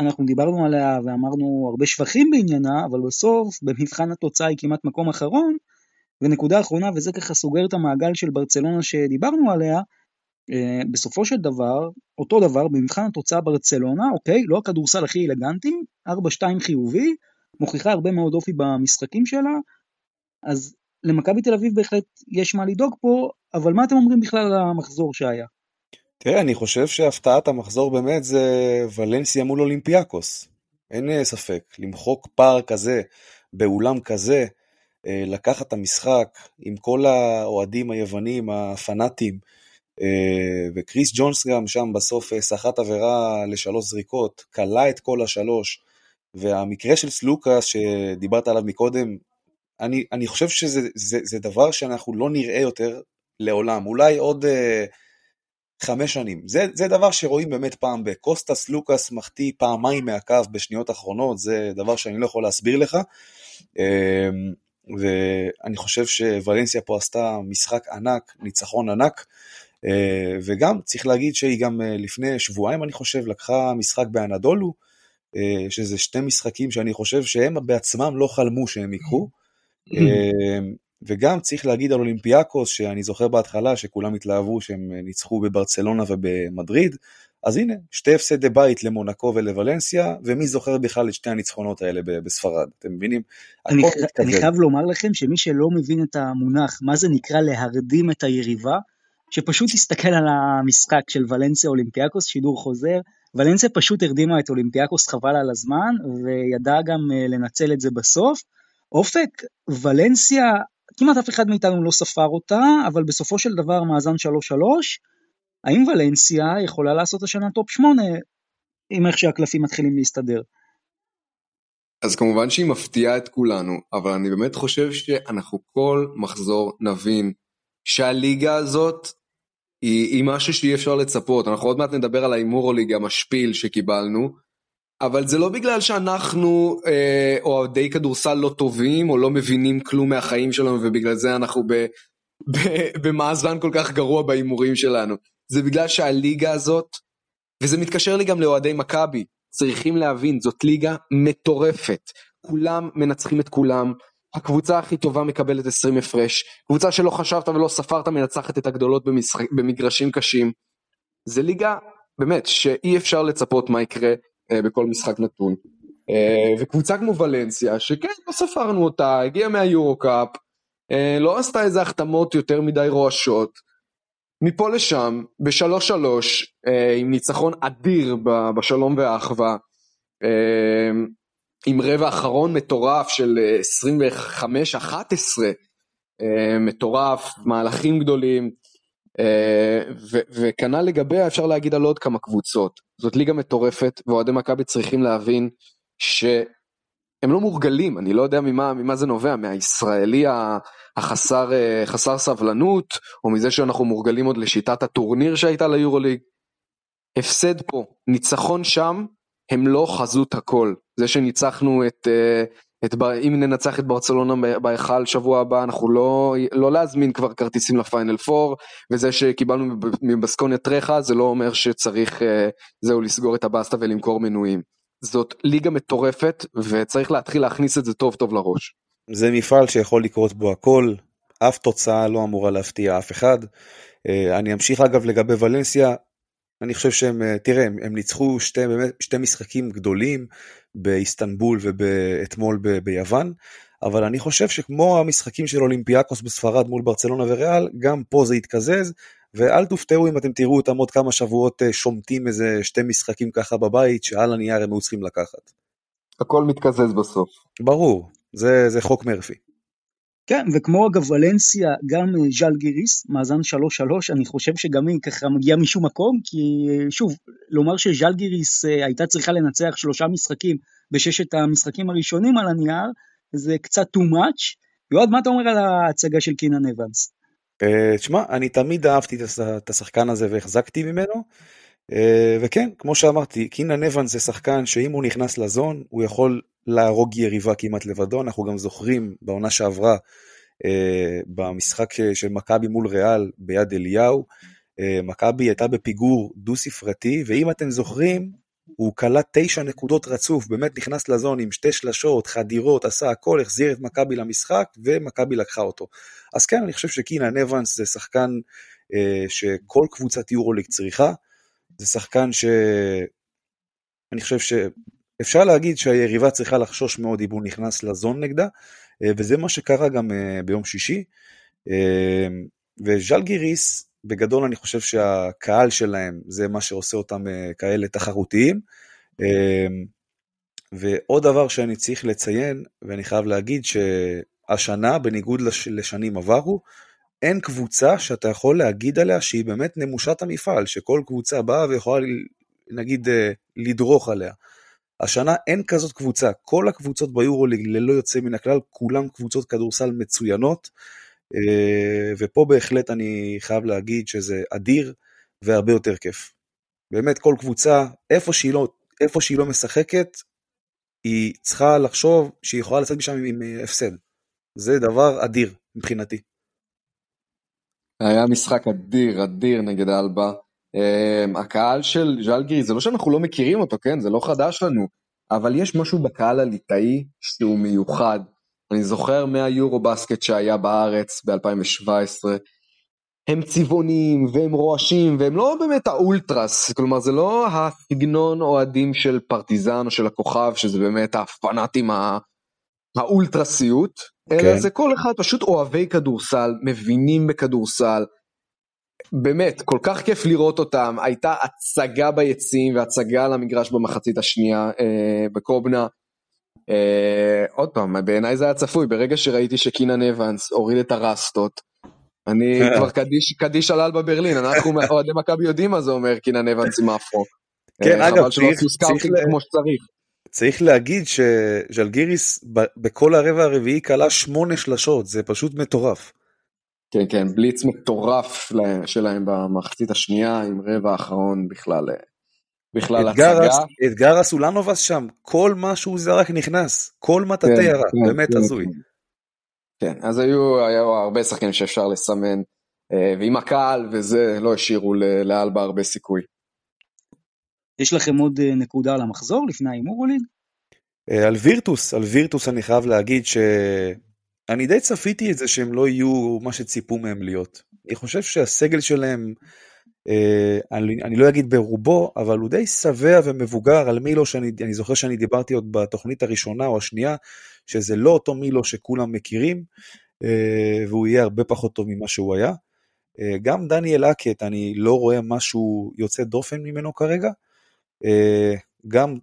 Speaker 1: אנחנו דיברנו עליה ואמרנו הרבה שבחים בעניינה, אבל בסוף במבחן התוצאה היא כמעט מקום אחרון, ונקודה אחרונה, וזה ככה סוגר את המעגל של ברצלונה שדיברנו עליה, אה, בסופו של דבר, אותו דבר, במבחן התוצאה ברצלונה, אוקיי, לא הכדורסל הכי אלגנטי, 4-2 חיובי, מוכיחה הרבה מאוד אופי במשחקים שלה, אז למכבי תל אביב בהחלט יש מה לדאוג פה, אבל מה אתם אומרים בכלל על המחזור שהיה?
Speaker 2: תראה, אני חושב שהפתעת המחזור באמת זה ולנסיה מול אולימפיאקוס. אין אה, ספק, למחוק פער כזה באולם כזה, אה, לקחת את המשחק עם כל האוהדים היוונים הפנאטים, אה, וקריס ג'ונס גם שם בסוף סחט עבירה לשלוש זריקות, כלה את כל השלוש, והמקרה של סלוקאס שדיברת עליו מקודם, אני, אני חושב שזה זה, זה דבר שאנחנו לא נראה יותר לעולם, אולי עוד אה, חמש שנים. זה, זה דבר שרואים באמת פעם בקוסטס לוקאס מחטיא פעמיים מהקו בשניות אחרונות, זה דבר שאני לא יכול להסביר לך. אה, ואני חושב שוולנסיה פה עשתה משחק ענק, ניצחון ענק, אה, וגם צריך להגיד שהיא גם אה, לפני שבועיים אני חושב לקחה משחק באנדולו, אה, שזה שני משחקים שאני חושב שהם בעצמם לא חלמו שהם ייקחו. וגם צריך להגיד על אולימפיאקוס, שאני זוכר בהתחלה שכולם התלהבו שהם ניצחו בברצלונה ובמדריד, אז הנה, שתי הפסדי בית למונקו ולוולנסיה, ומי זוכר בכלל את שתי הניצחונות האלה בספרד, אתם מבינים?
Speaker 1: אני, אני חייב לומר לכם שמי שלא מבין את המונח, מה זה נקרא להרדים את היריבה, שפשוט יסתכל על המשחק של ולנסיה אולימפיאקוס, שידור חוזר, ולנסיה פשוט הרדימה את אולימפיאקוס חבל על הזמן, וידעה גם אה, לנצל את זה בסוף. אופק, ולנסיה, כמעט אף אחד מאיתנו לא ספר אותה, אבל בסופו של דבר מאזן 3-3, האם ולנסיה יכולה לעשות השנה top 8 עם איך שהקלפים מתחילים להסתדר?
Speaker 3: אז כמובן שהיא מפתיעה את כולנו, אבל אני באמת חושב שאנחנו כל מחזור נבין שהליגה הזאת היא, היא משהו שאי אפשר לצפות. אנחנו עוד מעט נדבר על ההימור הליגה המשפיל שקיבלנו, אבל זה לא בגלל שאנחנו אה, אוהדי כדורסל לא טובים או לא מבינים כלום מהחיים שלנו ובגלל זה אנחנו ב, ב, במאזן כל כך גרוע בהימורים שלנו. זה בגלל שהליגה הזאת, וזה מתקשר לי גם לאוהדי מכבי, צריכים להבין, זאת ליגה מטורפת. כולם מנצחים את כולם, הקבוצה הכי טובה מקבלת 20 הפרש, קבוצה שלא חשבת ולא ספרת מנצחת את הגדולות במשחק, במגרשים קשים. זה ליגה באמת, שאי אפשר לצפות מה יקרה בכל משחק נתון. אה, וקבוצה כמו ולנסיה, שכן, לא ספרנו אותה, הגיעה מהיורו קאפ, אה, לא עשתה איזה החתמות יותר מדי רועשות. מפה לשם, בשלוש שלוש, אה, עם ניצחון אדיר בשלום והאחווה, אה, עם רבע אחרון מטורף של 25-11, אה, מטורף, מהלכים גדולים, אה, וכנ"ל לגביה אפשר להגיד על עוד כמה קבוצות. זאת ליגה מטורפת, ואוהדי מכבי צריכים להבין שהם לא מורגלים, אני לא יודע ממה, ממה זה נובע, מהישראלי החסר אה, חסר סבלנות, או מזה שאנחנו מורגלים עוד לשיטת הטורניר שהייתה ליורוליג. הפסד פה, ניצחון שם, הם לא חזות הכל. זה שניצחנו את, אה, את אם ננצח את ברצלונה בהיכל שבוע הבא, אנחנו לא, לא להזמין כבר כרטיסים לפיינל 4, וזה שקיבלנו מבסקוניה טרחה, זה לא אומר שצריך, אה, זהו, לסגור את הבסטה ולמכור מנויים. זאת ליגה מטורפת, וצריך להתחיל להכניס את זה טוב טוב לראש.
Speaker 2: זה מפעל שיכול לקרות בו הכל, אף תוצאה לא אמורה להפתיע אף אחד. אה, אני אמשיך אגב לגבי ולנסיה, אני חושב שהם, אה, תראה, הם, הם ניצחו שתי, באמת, שתי משחקים גדולים באיסטנבול ואתמול ב, ביוון, אבל אני חושב שכמו המשחקים של אולימפיאקוס בספרד מול ברצלונה וריאל, גם פה זה יתקזז, ואל תופתעו אם אתם תראו אותם עוד כמה שבועות אה, שומטים איזה שתי משחקים ככה בבית, שעל הנייר הם היו צריכים לקחת.
Speaker 3: הכל מתקזז בסוף.
Speaker 2: ברור, זה, זה חוק מרפי.
Speaker 1: כן, וכמו אגב ולנסיה, גם אה, ז'אל גיריס, מאזן 3-3, אני חושב שגם היא ככה מגיעה משום מקום, כי אה, שוב, לומר שז'אל גיריס אה, הייתה צריכה לנצח שלושה משחקים בששת המשחקים הראשונים על הנייר, זה קצת too much. יועד, מה אתה אומר על ההצגה של קינן אבנס?
Speaker 2: תשמע, אני תמיד אהבתי את השחקן הזה והחזקתי ממנו, וכן, כמו שאמרתי, קינן אבנס זה שחקן שאם הוא נכנס לזון, הוא יכול להרוג יריבה כמעט לבדו, אנחנו גם זוכרים בעונה שעברה אה, במשחק של מכבי מול ריאל ביד אליהו, אה, מכבי הייתה בפיגור דו ספרתי, ואם אתם זוכרים, הוא קלט תשע נקודות רצוף, באמת נכנס לזון עם שתי שלשות, חדירות, עשה הכל, החזיר את מכבי למשחק, ומכבי לקחה אותו. אז כן, אני חושב שקינן אבנס זה שחקן אה, שכל קבוצת יורוליג צריכה, זה שחקן ש... אני חושב ש... אפשר להגיד שהיריבה צריכה לחשוש מאוד אם הוא נכנס לזון נגדה, אה, וזה מה שקרה גם אה, ביום שישי. אה, וז'לגיריס, בגדול אני חושב שהקהל שלהם זה מה שעושה אותם כאלה תחרותיים. ועוד דבר שאני צריך לציין, ואני חייב להגיד שהשנה, בניגוד לש, לשנים עברו, אין קבוצה שאתה יכול להגיד עליה שהיא באמת נמושת המפעל, שכל קבוצה באה ויכולה נגיד לדרוך עליה. השנה אין כזאת קבוצה, כל הקבוצות ביורוליג ללא יוצא מן הכלל, כולם קבוצות כדורסל מצוינות, אה, ופה בהחלט אני חייב להגיד שזה אדיר והרבה יותר כיף. באמת כל קבוצה, איפה שהיא לא, איפה שהיא לא משחקת, היא צריכה לחשוב שהיא יכולה לצאת משם עם, עם הפסד. זה דבר אדיר מבחינתי.
Speaker 3: היה משחק אדיר, אדיר נגד אלבה. Um, הקהל של ז'לגירי, זה לא שאנחנו לא מכירים אותו, כן? זה לא חדש לנו, אבל יש משהו בקהל הליטאי שהוא מיוחד. אני זוכר מהיורו בסקט שהיה בארץ ב-2017, הם צבעונים והם רועשים והם לא באמת האולטרס, כלומר זה לא הסגנון אוהדים של פרטיזן או של הכוכב, שזה באמת הפנאטים האולטרסיות, okay. אלא כן. זה כל אחד פשוט אוהבי כדורסל, מבינים בכדורסל, באמת, כל כך כיף לראות אותם, הייתה הצגה ביציעים והצגה למגרש במחצית השנייה אה, בקובנה. אה, עוד פעם, בעיניי זה היה צפוי, ברגע שראיתי שקינן אבנס הוריד את הרסטות, אני. כבר קדיש, קדיש עלל בברלין, אנחנו אוהדי מכבי יודעים מה זה אומר קינן אבנס עם אפרו.
Speaker 2: כן, אה, אגב, צריך, צריך, כמו שצריך. צריך להגיד שז'לגיריס בכל הרבע הרביעי כלה שמונה שלשות, זה פשוט מטורף.
Speaker 3: כן, כן, בליץ מטורף שלהם במחצית השנייה, עם רבע האחרון בכלל, אה, בכלל
Speaker 2: הצגה. אתגר הסולנובס שם, כל מה שהוא זרק נכנס, כל מטאטי כן, ירה, כן, באמת כן, הזוי.
Speaker 3: כן, אז היו, היו הרבה שחקנים שאפשר לסמן, אה, ועם הקהל וזה, לא השאירו לאלבה הרבה סיכוי.
Speaker 1: יש לכם עוד אה, נקודה על המחזור לפני ההימור אוליד?
Speaker 2: על וירטוס, על וירטוס אני חייב להגיד ש... אני די צפיתי את זה שהם לא יהיו מה שציפו מהם להיות. אני חושב שהסגל שלהם אני, אני לא אגיד ברובו, אבל הוא די שבע ומבוגר על מילו שאני זוכר שאני דיברתי עוד בתוכנית הראשונה או השנייה, שזה לא אותו מילו שכולם מכירים, והוא יהיה הרבה פחות טוב ממה שהוא היה. גם דניאל האקט, אני לא רואה משהו יוצא דופן ממנו כרגע. גם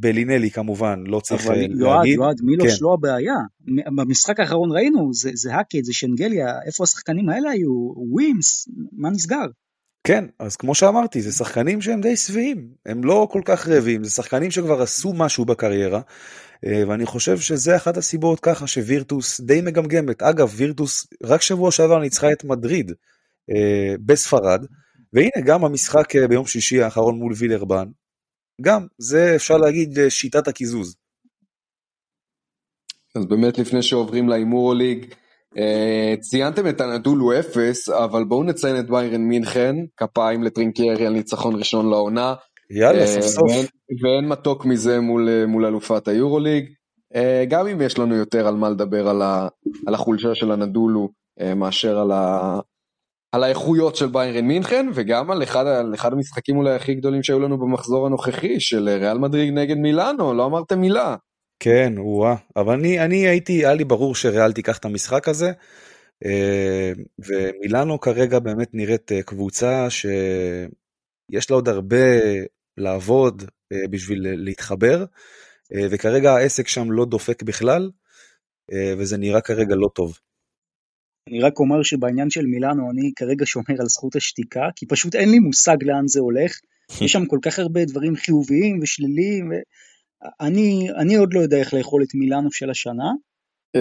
Speaker 2: בלינלי כמובן, לא צריך אבל להגיד.
Speaker 1: יועד, יועד, מילוש כן. לא הבעיה. במשחק האחרון ראינו, זה, זה האקט, זה שנגליה, איפה השחקנים האלה היו? ווימס, מה נסגר?
Speaker 2: כן, אז כמו שאמרתי, זה שחקנים שהם די שבעים, הם לא כל כך רעבים, זה שחקנים שכבר עשו משהו בקריירה, אה, ואני חושב שזה אחת הסיבות ככה שווירטוס די מגמגמת. אגב, וירטוס רק שבוע שעבר ניצחה את מדריד אה, בספרד, והנה גם המשחק אה, ביום שישי האחרון מול וילרבן, גם, זה אפשר להגיד שיטת הקיזוז.
Speaker 3: אז באמת לפני שעוברים להימור ליג, ציינתם את הנדולו אפס, אבל בואו נציין את ביירן מינכן, כפיים לטרינקיירי על ניצחון ראשון לעונה.
Speaker 2: יאללה, סוף סוף.
Speaker 3: ואין, ואין מתוק מזה מול, מול אלופת היורוליג. גם אם יש לנו יותר על מה לדבר על, ה, על החולשה של הנדולו מאשר על, ה, על האיכויות של ביירן מינכן, וגם על אחד, על אחד המשחקים אולי הכי גדולים שהיו לנו במחזור הנוכחי, של ריאל מדריג נגד מילאנו, לא אמרתם מילה.
Speaker 2: כן, וואה, אבל אני, אני הייתי, היה לי ברור שריאל תיקח את המשחק הזה, אה, ומילאנו כרגע באמת נראית אה, קבוצה שיש לה עוד הרבה לעבוד אה, בשביל להתחבר, וכרגע העסק שם לא דופק בכלל, וזה נראה כרגע לא טוב.
Speaker 1: אני רק אומר שבעניין של מילאנו אני כרגע שומר על זכות השתיקה, כי פשוט אין לי מושג לאן זה הולך. יש שם כל כך הרבה דברים חיוביים ושליליים, ואני אני עוד לא יודע איך לאכול את מילאנו של השנה.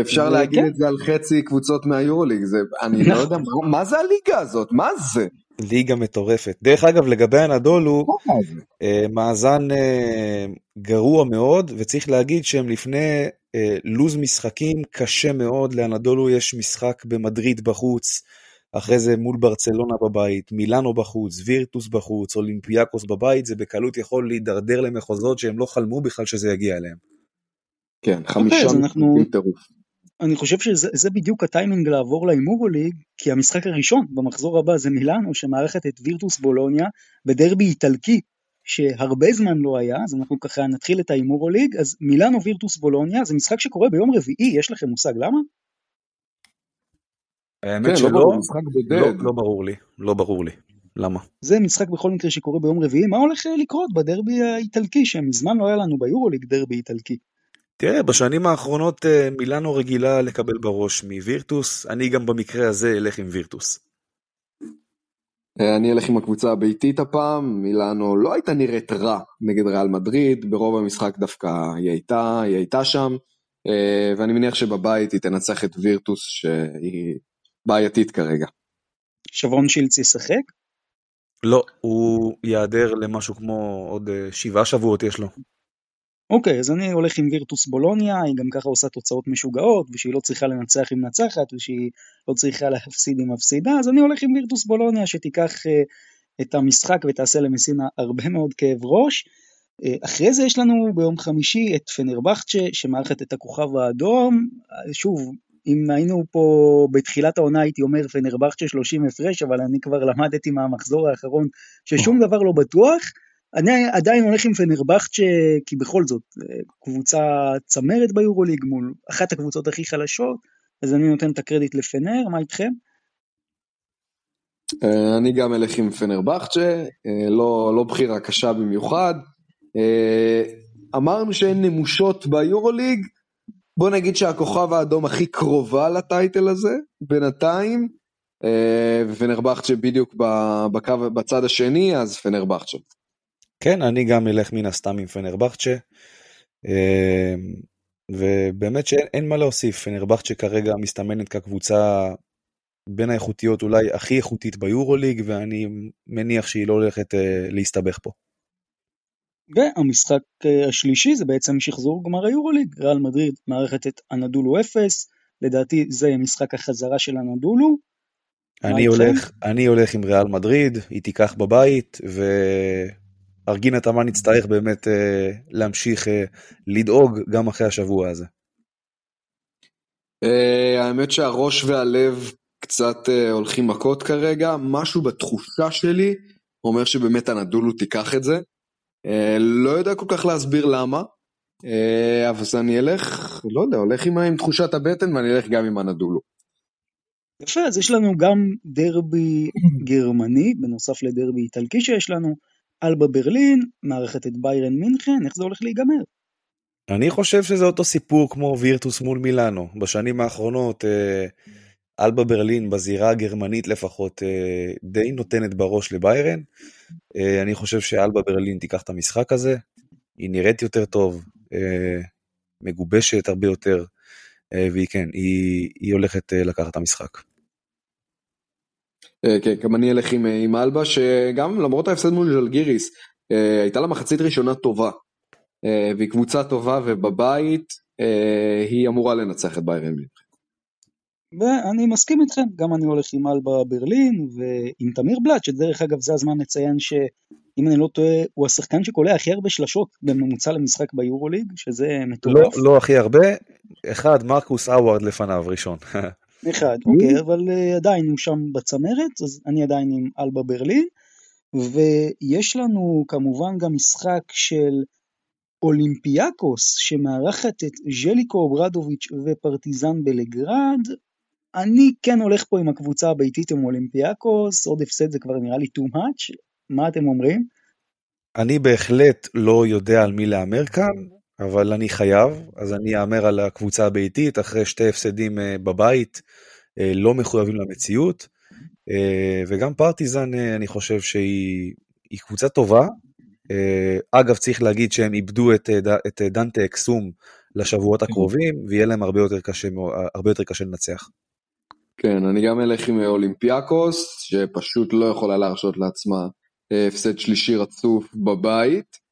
Speaker 3: אפשר להגיד כן. את זה על חצי קבוצות מהיורוליג, זה, אני לא יודע, מה זה הליגה הזאת? מה זה?
Speaker 2: ליגה מטורפת. דרך אגב, לגבי הנדולו, אה, מאזן אה, גרוע מאוד, וצריך להגיד שהם לפני לוז משחקים קשה מאוד, לאנדולו יש משחק במדריד בחוץ, אחרי זה מול ברצלונה בבית, מילאנו בחוץ, וירטוס בחוץ, אולימפיאקוס בבית, זה בקלות יכול להידרדר למחוזות שהם לא חלמו בכלל שזה יגיע אליהם.
Speaker 3: כן, חמישה okay, אנחנו... טירוף.
Speaker 1: אני חושב שזה בדיוק הטיימינג לעבור להימורוליג, כי המשחק הראשון במחזור הבא זה מילאנו שמארחת את וירטוס בולוניה בדרבי איטלקי שהרבה זמן לא היה, אז אנחנו ככה נתחיל את ההימורוליג, אז מילאנו וירטוס בולוניה זה משחק שקורה ביום רביעי, יש לכם מושג למה?
Speaker 2: האמת כן, שלא, לא, לא, לא ברור לי, לא ברור לי. למה?
Speaker 1: זה משחק בכל מקרה שקורה ביום רביעי, מה הולך לקרות בדרבי האיטלקי, שמזמן לא היה לנו ביורוליג דרבי איטלקי?
Speaker 2: תראה, בשנים האחרונות אה, מילאנו רגילה לקבל בראש מווירטוס, אני גם במקרה הזה אלך עם וירטוס.
Speaker 3: אה, אני אלך עם הקבוצה הביתית הפעם, מילאנו לא הייתה נראית רע נגד ריאל מדריד, ברוב המשחק דווקא היא הייתה, היא הייתה שם, אה, ואני מניח שבבית היא תנצח את וירטוס שהיא בעייתית כרגע.
Speaker 1: שברון שילץ ישחק?
Speaker 2: לא, הוא ייעדר למשהו כמו עוד שבעה שבועות יש לו.
Speaker 1: אוקיי, אז אני הולך עם וירטוס בולוניה, היא גם ככה עושה תוצאות משוגעות, ושהיא לא צריכה לנצח עם מנצחת, ושהיא לא צריכה להפסיד עם מפסידה, אז אני הולך עם וירטוס בולוניה שתיקח uh, את המשחק ותעשה למסינה הרבה מאוד כאב ראש. Uh, אחרי זה יש לנו ביום חמישי את פנרבכצ'ה, שמארחת את הכוכב האדום. Uh, שוב, אם היינו פה בתחילת העונה הייתי אומר פנרבכצ'ה 30 הפרש, אבל אני כבר למדתי מהמחזור האחרון ששום דבר לא בטוח. אני עדיין הולך עם פנרבכצ'ה, כי בכל זאת, קבוצה צמרת ביורוליג מול אחת הקבוצות הכי חלשות, אז אני נותן את הקרדיט לפנר, מה איתכם?
Speaker 3: אה, אני גם אלך עם פנרבכצ'ה, אה, לא, לא בחירה קשה במיוחד. אה, אמרנו שאין נמושות ביורוליג, בוא נגיד שהכוכב האדום הכי קרובה לטייטל הזה, בינתיים, ופנרבכצ'ה בדיוק בקו, בצד השני, אז פנרבכצ'ה.
Speaker 2: כן, אני גם אלך מן הסתם עם פנרבכצ'ה. אמ, ובאמת שאין מה להוסיף, פנרבכצ'ה כרגע מסתמנת כקבוצה בין האיכותיות אולי הכי איכותית ביורוליג, ואני מניח שהיא לא הולכת אה, להסתבך פה.
Speaker 1: והמשחק אה, השלישי זה בעצם שחזור גמר היורוליג, ריאל מדריד מערכת את אנדולו 0, לדעתי זה משחק החזרה של אנדולו.
Speaker 2: אני הולך, אני הולך עם ריאל מדריד, היא תיקח בבית, ו... ארגינה תמן יצטרך באמת אה, להמשיך אה, לדאוג גם אחרי השבוע הזה.
Speaker 3: אה, האמת שהראש והלב קצת אה, הולכים מכות כרגע, משהו בתחושה שלי אומר שבאמת הנדולו תיקח את זה. אה, לא יודע כל כך להסביר למה, אה, אבל אני אלך, לא יודע, הולך עם, עם תחושת הבטן ואני אלך גם עם הנדולו.
Speaker 1: יפה, אז יש לנו גם דרבי גרמני, בנוסף לדרבי איטלקי שיש לנו, אלבה ברלין, מארחת את ביירן מינכן, איך זה הולך להיגמר?
Speaker 2: אני חושב שזה אותו סיפור כמו וירטוס מול מילאנו. בשנים האחרונות אה, אלבה ברלין בזירה הגרמנית לפחות אה, די נותנת בראש לביירן. אה, אני חושב שאלבה ברלין תיקח את המשחק הזה, היא נראית יותר טוב, מגובשת הרבה יותר, והיא כן, היא, היא הולכת לקחת את המשחק.
Speaker 3: כן, גם אני אלך עם, עם אלבה, שגם למרות ההפסד מול ז'לגיריס, הייתה לה מחצית ראשונה טובה. אה, והיא קבוצה טובה ובבית אה, היא אמורה לנצח את ביירן מינכן.
Speaker 1: ואני מסכים איתכם, גם אני הולך עם אלבה ברלין ועם תמיר בלאט, שדרך אגב זה הזמן לציין שאם אני לא טועה, הוא השחקן שקולע הכי הרבה שלשות בממוצע למשחק ביורוליג, שזה מטורף.
Speaker 2: לא, לא הכי הרבה, אחד, מרקוס הווארד לפניו, ראשון.
Speaker 1: אחד, אוקיי, אבל אה, עדיין הוא שם בצמרת, אז אני עדיין עם אלבה ברלין, ויש לנו כמובן גם משחק של אולימפיאקוס שמארחת את ז'ליקו אוברדוביץ' ופרטיזן בלגרד, אני כן הולך פה עם הקבוצה הביתית עם אולימפיאקוס, עוד הפסד זה כבר נראה לי too much, מה אתם אומרים?
Speaker 2: אני בהחלט לא יודע על מי להמר כאן, אבל אני חייב, אז אני אאמר על הקבוצה הביתית אחרי שתי הפסדים אה, בבית, אה, לא מחויבים למציאות, אה, וגם פרטיזן אני חושב שהיא קבוצה טובה, אגב, צריך להגיד שהם איבדו את, את דנטה אקסום לשבועות כן. הקרובים, ויהיה להם הרבה יותר קשה, הרבה יותר קשה לנצח.
Speaker 3: כן, אני גם אלך עם אולימפיאקוס, שפשוט לא יכולה להרשות לעצמה הפסד שלישי רצוף בבית.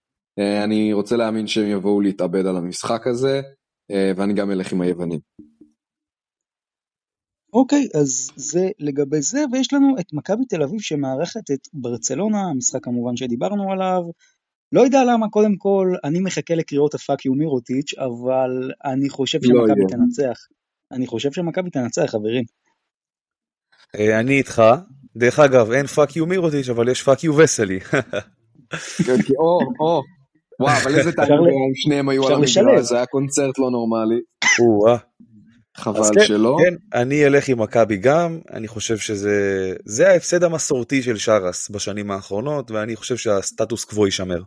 Speaker 3: אני רוצה להאמין שהם יבואו להתאבד על המשחק הזה, ואני גם אלך עם היוונים.
Speaker 1: אוקיי, אז זה לגבי זה, ויש לנו את מכבי תל אביב שמארחת את ברצלונה, המשחק כמובן שדיברנו עליו. לא יודע למה, קודם כל, אני מחכה לקריאות הפאק יו מירוטיץ', אבל אני חושב לא שמכבי לא תנצח. אני חושב שמכבי תנצח, חברים.
Speaker 2: אה, אני איתך. דרך אגב, אין fuck you מירוטיץ', אבל יש fuck you וסלי.
Speaker 3: כן, או, או. וואו, אבל איזה טעם שניהם היו על המגרש, זה היה קונצרט לא נורמלי. חבל כן, שלא. כן,
Speaker 2: אני אלך עם מכבי גם, אני חושב שזה ההפסד המסורתי של שרס בשנים האחרונות, ואני חושב שהסטטוס קוו יישמר.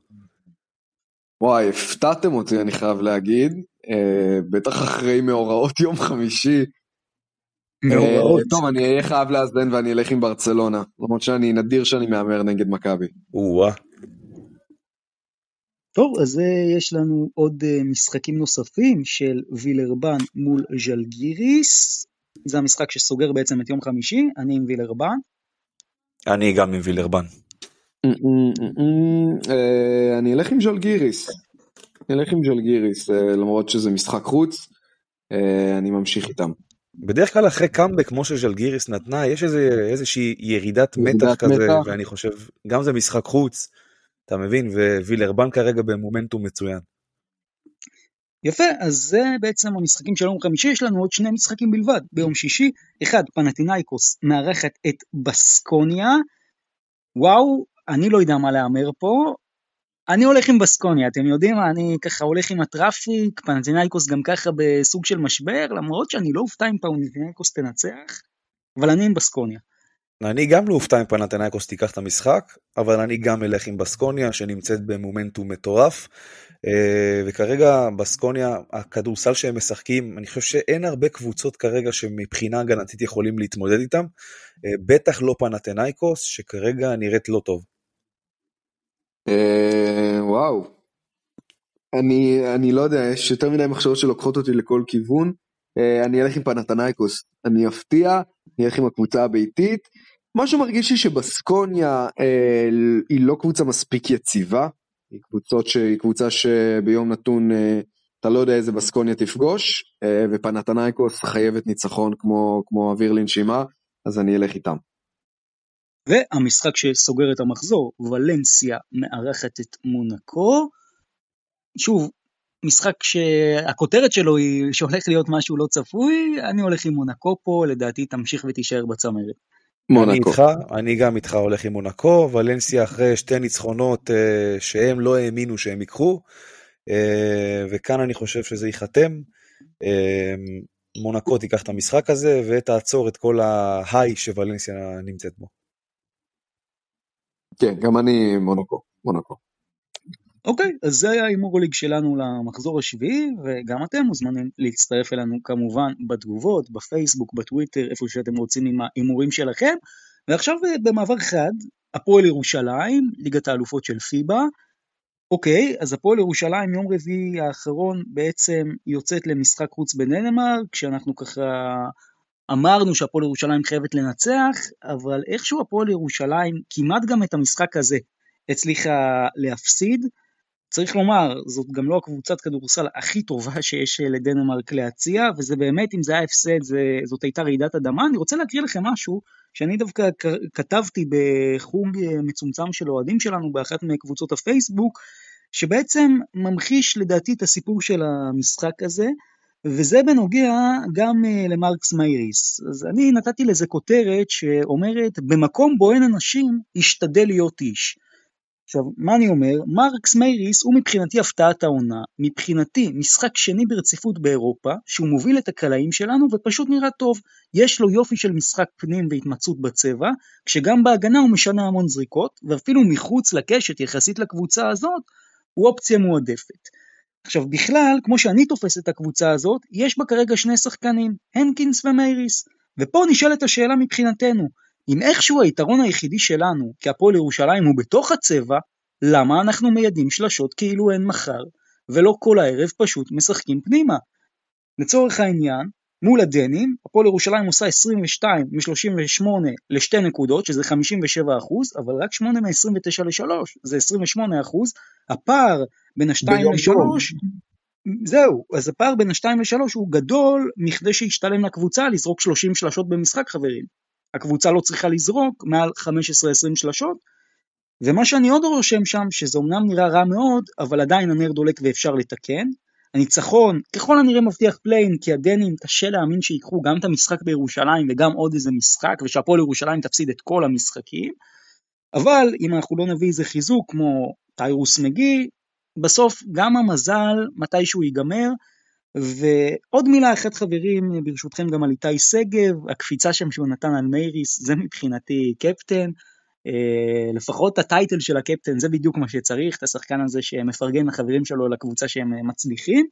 Speaker 3: וואי, הפתעתם אותי, אני חייב להגיד. אה, בטח אחרי מאורעות יום חמישי. מאורעות. אה, טוב, אני אהיה חייב לאזן ואני אלך עם ברצלונה. למרות שאני נדיר שאני מהמר נגד מכבי.
Speaker 2: או-אה.
Speaker 1: טוב, אז יש לנו עוד אה, משחקים נוספים של וילרבן מול ז'לגיריס. זה המשחק שסוגר בעצם את יום חמישי, אני עם וילרבן.
Speaker 2: אני גם עם וילרבן.
Speaker 3: אה, אני אלך עם ז'לגיריס. אני אלך עם ז'לגיריס, אה, למרות שזה משחק חוץ, אני ממשיך איתם.
Speaker 2: בדרך כלל אחרי קאמבק כמו שז'לגיריס נתנה, יש איזושהי ירידת מתח כזה, ואני חושב, גם זה משחק חוץ. אתה מבין? ווילרבן כרגע במומנטום מצוין.
Speaker 1: יפה, אז זה בעצם המשחקים של יום חמישי, יש לנו עוד שני משחקים בלבד. ביום שישי, אחד, פנטינאיקוס מארחת את בסקוניה. וואו, אני לא יודע מה להמר פה. אני הולך עם בסקוניה, אתם יודעים מה, אני ככה הולך עם הטראפיק, פנטינאיקוס גם ככה בסוג של משבר, למרות שאני לא אופתע אם פנטינאיקוס תנצח, אבל אני עם בסקוניה.
Speaker 2: אני גם לא אופתע אם פנתנאיקוס תיקח את המשחק, אבל אני גם אלך עם בסקוניה שנמצאת במומנטום מטורף. אה, וכרגע בסקוניה, הכדורסל שהם משחקים, אני חושב שאין הרבה קבוצות כרגע שמבחינה הגנתית יכולים להתמודד איתם. אה, בטח לא פנתנאיקוס, שכרגע נראית לא טוב.
Speaker 3: אה, וואו. אני, אני לא יודע, יש יותר מדי מחשבות שלוקחות אותי לכל כיוון. אני אלך עם פנתנאיקוס. אני אפתיע, אני אלך עם הקבוצה הביתית. משהו מרגיש לי שבסקוניה אה, היא לא קבוצה מספיק יציבה, היא, קבוצות ש... היא קבוצה שביום נתון אה, אתה לא יודע איזה בסקוניה תפגוש, אה, ופנתנייקוס חייבת ניצחון כמו, כמו אוויר לנשימה, אז אני אלך איתם.
Speaker 1: והמשחק שסוגר את המחזור, ולנסיה מארחת את מונקו. שוב, משחק שהכותרת שלו היא שהולך להיות משהו לא צפוי, אני הולך עם מונקו פה, לדעתי תמשיך ותישאר בצמרת.
Speaker 2: מונקו. אני איתך, אני גם איתך הולך עם מונקו, ולנסיה אחרי שתי ניצחונות אה, שהם לא האמינו שהם ייקחו, אה, וכאן אני חושב שזה ייחתם. אה, מונקו תיקח את המשחק הזה ותעצור את כל ההיי שוולנסיה נמצאת בו.
Speaker 3: כן, גם אני מונקו, מונקו.
Speaker 1: אוקיי, אז זה היה ההימור הליג שלנו למחזור השביעי, וגם אתם מוזמנים להצטרף אלינו כמובן בתגובות, בפייסבוק, בטוויטר, איפה שאתם רוצים עם ההימורים שלכם. ועכשיו במעבר חד, הפועל ירושלים, ליגת האלופות של פיבה. אוקיי, אז הפועל ירושלים יום רביעי האחרון בעצם יוצאת למשחק חוץ בדנמרק, כשאנחנו ככה אמרנו שהפועל ירושלים חייבת לנצח, אבל איכשהו הפועל ירושלים כמעט גם את המשחק הזה הצליחה להפסיד. צריך לומר, זאת גם לא הקבוצת כדורסל הכי טובה שיש לדנמרק להציע, וזה באמת, אם זה היה הפסד, זה, זאת הייתה רעידת אדמה. אני רוצה להקריא לכם משהו שאני דווקא כתבתי בחוג מצומצם של אוהדים שלנו באחת מקבוצות הפייסבוק, שבעצם ממחיש לדעתי את הסיפור של המשחק הזה, וזה בנוגע גם אה, למרקס מייריס. אז אני נתתי לזה כותרת שאומרת, במקום בו אין אנשים, השתדל להיות איש. עכשיו, מה אני אומר? מרקס מייריס הוא מבחינתי הפתעת העונה, מבחינתי משחק שני ברציפות באירופה, שהוא מוביל את הקלעים שלנו ופשוט נראה טוב. יש לו יופי של משחק פנים והתמצאות בצבע, כשגם בהגנה הוא משנה המון זריקות, ואפילו מחוץ לקשת יחסית לקבוצה הזאת, הוא אופציה מועדפת. עכשיו בכלל, כמו שאני תופס את הקבוצה הזאת, יש בה כרגע שני שחקנים, הנקינס ומייריס. ופה נשאלת השאלה מבחינתנו, אם איכשהו היתרון היחידי שלנו כהפועל ירושלים הוא בתוך הצבע, למה אנחנו מיידים שלשות כאילו אין מחר, ולא כל הערב פשוט משחקים פנימה? לצורך העניין, מול הדנים, הפועל ירושלים עושה 22 מ-38 לשתי נקודות, שזה 57 אחוז, אבל רק 8 מ-29 ל-3, זה 28 אחוז. הפער בין השתיים ל-3, זהו, אז הפער בין השתיים לשלוש הוא גדול מכדי שישתלם לקבוצה לזרוק 30 שלשות במשחק חברים. הקבוצה לא צריכה לזרוק מעל 15-20 שלשות, ומה שאני עוד רושם שם, שזה אומנם נראה רע מאוד, אבל עדיין הנר דולק ואפשר לתקן. הניצחון ככל הנראה מבטיח play-in, כי הדנים קשה להאמין שיקחו גם את המשחק בירושלים וגם עוד איזה משחק, ושהפועל ירושלים תפסיד את כל המשחקים. אבל אם אנחנו לא נביא איזה חיזוק כמו טיירוס מגי, בסוף גם המזל מתישהו ייגמר, ועוד מילה אחת חברים, ברשותכם גם על איתי שגב, הקפיצה שם שהוא נתן על מייריס, זה מבחינתי קפטן. Uh, לפחות הטייטל של הקפטן זה בדיוק מה שצריך, את השחקן הזה שמפרגן לחברים שלו לקבוצה שהם מצליחים.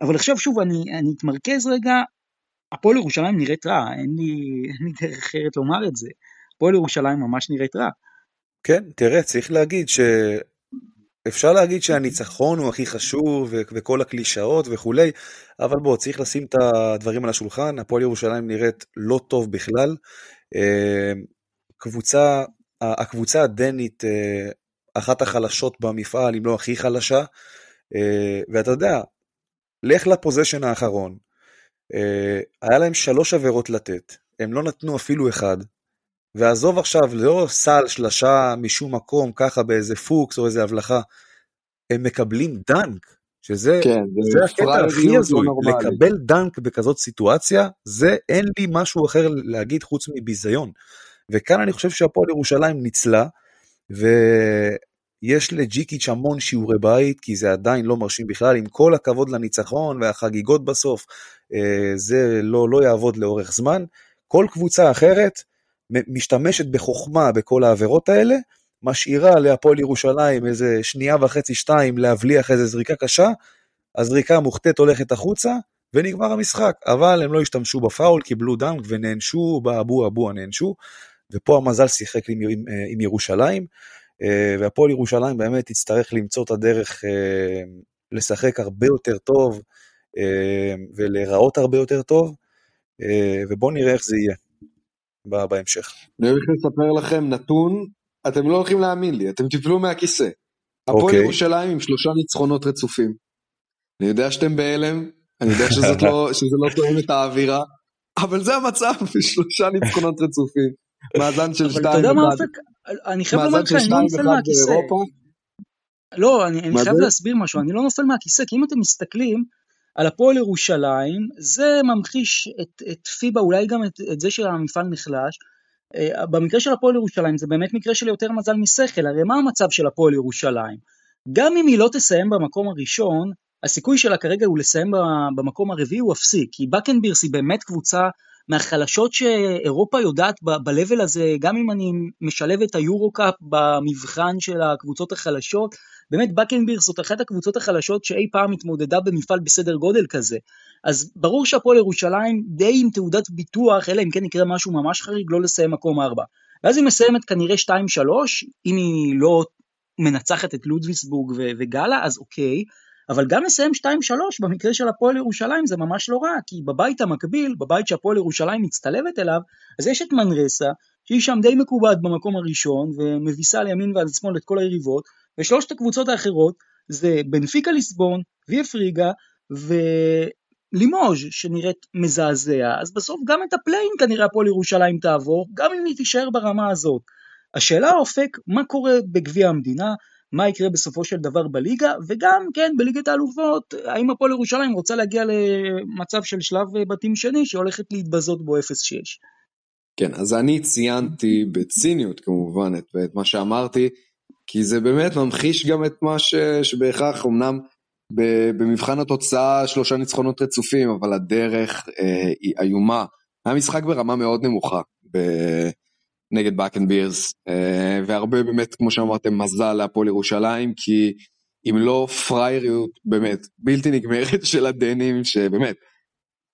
Speaker 1: אבל עכשיו שוב אני, אני אתמרכז רגע, הפועל ירושלים נראית רע, אין לי, אין לי דרך אחרת לומר את זה. הפועל ירושלים ממש נראית רע.
Speaker 2: כן, תראה, צריך להגיד ש... אפשר להגיד שהניצחון הוא הכי חשוב וכל הקלישאות וכולי, אבל בוא, צריך לשים את הדברים על השולחן, הפועל ירושלים נראית לא טוב בכלל. אה, קבוצה, הקבוצה הדנית, אה, אחת החלשות במפעל, אם לא הכי חלשה, אה, ואתה יודע, לך לפוזיישן האחרון, היה להם שלוש עבירות לתת, הם לא נתנו אפילו אחד, ועזוב עכשיו, לא סל שלשה משום מקום, ככה באיזה פוקס או איזה הבלחה, הם מקבלים דנק, שזה כן, זה הקטע הכי הזוי, לקבל דנק בכזאת סיטואציה, זה אין לי משהו אחר להגיד חוץ מביזיון. וכאן אני חושב שהפועל ירושלים ניצלה, ויש לג'יקיץ' המון שיעורי בית, כי זה עדיין לא מרשים בכלל, עם כל הכבוד לניצחון והחגיגות בסוף, אה, זה לא, לא יעבוד לאורך זמן. כל קבוצה אחרת, משתמשת בחוכמה בכל העבירות האלה, משאירה להפועל ירושלים איזה שנייה וחצי, שתיים, להבליח איזה זריקה קשה, הזריקה המוחטאת הולכת החוצה, ונגמר המשחק. אבל הם לא השתמשו בפאול, קיבלו דנק ונענשו, באבו אבו נענשו, ופה המזל שיחק עם, עם, עם ירושלים, אה, והפועל ירושלים באמת יצטרך למצוא את הדרך אה, לשחק הרבה יותר טוב, אה, ולהיראות הרבה יותר טוב, ובואו נראה איך זה יהיה. בהמשך.
Speaker 3: אני הולך לספר לכם נתון, אתם לא הולכים להאמין לי, אתם תפלו מהכיסא. הפועל אוקיי. ירושלים עם שלושה ניצחונות רצופים. אני יודע שאתם בהלם, אני יודע שזאת לא, שזה לא תואם את האווירה, אבל זה המצב, שלושה ניצחונות רצופים. מאזן של שתיים
Speaker 1: אבל אתה יודע מה אופק? אני חייב לומר לך, אני לא נמצא מהכיסא. לא, אני חייב להסביר משהו, אני לא נופל מהכיסא, כי אם אתם מסתכלים על הפועל ירושלים, זה ממחיש את, את פיבה, אולי גם את, את זה שהמפעל נחלש. אה, במקרה של הפועל ירושלים זה באמת מקרה של יותר מזל משכל, הרי מה המצב של הפועל ירושלים? גם אם היא לא תסיים במקום הראשון, הסיכוי שלה כרגע הוא לסיים במקום הרביעי הוא אפסי, כי בקנבירס היא באמת קבוצה מהחלשות שאירופה יודעת ב-level הזה, גם אם אני משלב את היורו-קאפ במבחן של הקבוצות החלשות, באמת בקנבירס זאת אחת הקבוצות החלשות שאי פעם התמודדה במפעל בסדר גודל כזה. אז ברור שהפועל ירושלים די עם תעודת ביטוח, אלא אם כן יקרה משהו ממש חריג, לא לסיים מקום 4. ואז היא מסיימת כנראה 2-3, אם היא לא מנצחת את לודוויסבורג וגאלה, אז אוקיי. אבל גם לסיים 2-3 במקרה של הפועל ירושלים זה ממש לא רע, כי בבית המקביל, בבית שהפועל ירושלים מצטלבת אליו, אז יש את מנרסה, שהיא שם די מקובעת במקום הראשון, ומביסה לימין ועד שמאל את כל היריבות, ושלושת הקבוצות האחרות זה בנפיקה ליסבון, VEF ריגה, ולימוז' שנראית מזעזע, אז בסוף גם את ה play-in כנראה הפועל ירושלים תעבור, גם אם היא תישאר ברמה הזאת. השאלה האופק, מה קורה בגביע המדינה, מה יקרה בסופו של דבר בליגה, וגם, כן, בליגת האלופות, האם הפועל ירושלים רוצה להגיע למצב של שלב בתים שני שהולכת להתבזות בו 0-6.
Speaker 3: כן, אז אני ציינתי בציניות כמובן את, את מה שאמרתי, כי זה באמת ממחיש גם את מה ש, שבהכרח, אמנם במבחן התוצאה שלושה ניצחונות רצופים, אבל הדרך אה, היא איומה. היה משחק ברמה מאוד נמוכה. ב... נגד באקן בירס, אה, והרבה באמת, כמו שאמרתם, מזל להפועל ירושלים, כי אם לא פרייריות באמת בלתי נגמרת של הדנים, שבאמת,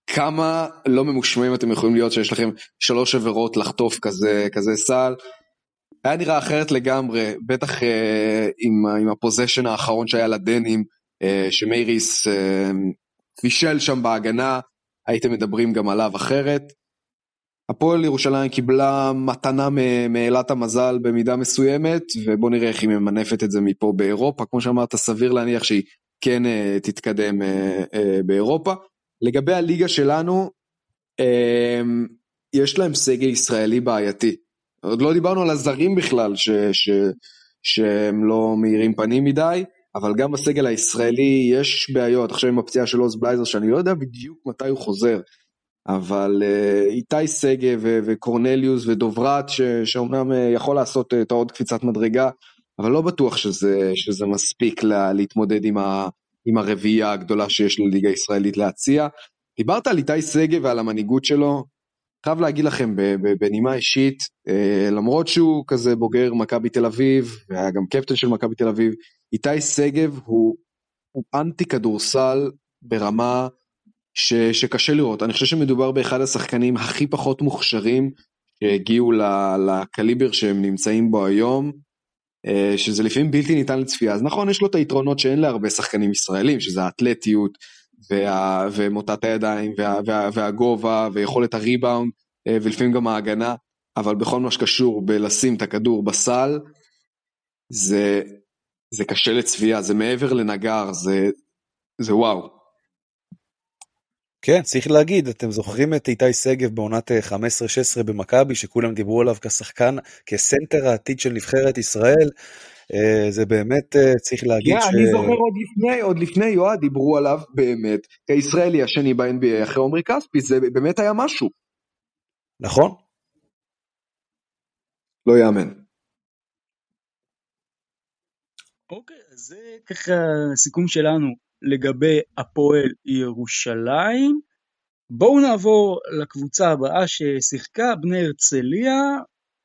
Speaker 3: כמה לא ממושמעים אתם יכולים להיות שיש לכם שלוש עבירות לחטוף כזה, כזה סל. היה נראה אחרת לגמרי, בטח אה, עם, עם הפוזיישן האחרון שהיה לדנים, אה, שמייריס אה, פישל שם בהגנה, הייתם מדברים גם עליו אחרת. הפועל ירושלים קיבלה מתנה מאלת המזל במידה מסוימת, ובוא נראה איך היא ממנפת את זה מפה באירופה. כמו שאמרת, סביר להניח שהיא כן תתקדם באירופה. לגבי הליגה שלנו, יש להם סגל ישראלי בעייתי. עוד לא דיברנו על הזרים בכלל, ש, ש, שהם לא מאירים פנים מדי, אבל גם בסגל הישראלי יש בעיות. עכשיו עם הפציעה של עוז בלייזר, שאני לא יודע בדיוק מתי הוא חוזר. אבל אה, איתי שגב וקורנליוס ודוברת, שאומנם אה, יכול לעשות אה, את העוד קפיצת מדרגה, אבל לא בטוח שזה, שזה מספיק לה, להתמודד עם, ה, עם הרביעייה הגדולה שיש לליגה הישראלית להציע. דיברת על איתי שגב ועל המנהיגות שלו, חייב להגיד לכם בנימה אישית, למרות שהוא כזה בוגר מכבי תל אביב, והיה גם קפטן של מכבי תל אביב, איתי שגב הוא, הוא אנטי כדורסל ברמה ש, שקשה לראות. אני חושב שמדובר באחד השחקנים הכי פחות מוכשרים שהגיעו לקליבר שהם נמצאים בו היום, אה, שזה לפעמים בלתי ניתן לצפייה. אז נכון, יש לו את היתרונות שאין להרבה שחקנים ישראלים, שזה האתלטיות וה, ומוטת הידיים וה, וה, והגובה ויכולת הריבאונד אה, ולפעמים גם ההגנה, אבל בכל מה שקשור בלשים את הכדור בסל, זה, זה קשה לצפייה, זה מעבר לנגר, זה, זה וואו.
Speaker 2: כן, צריך להגיד, אתם זוכרים את איתי שגב בעונת 15-16 אה, במכבי, שכולם דיברו עליו כשחקן, כסנטר העתיד של נבחרת ישראל, זה באמת אה, צריך להגיד
Speaker 3: yeah, ש... אני זוכר עוד לפני, עוד לפני יועד דיברו עליו באמת, כישראלי השני ב-NBA אחרי עומרי כספי, זה באמת היה משהו.
Speaker 2: נכון.
Speaker 3: לא יאמן.
Speaker 1: אוקיי, okay, אז זה ככה סיכום שלנו לגבי הפועל ירושלים. בואו נעבור לקבוצה הבאה ששיחקה, בני הרצליה,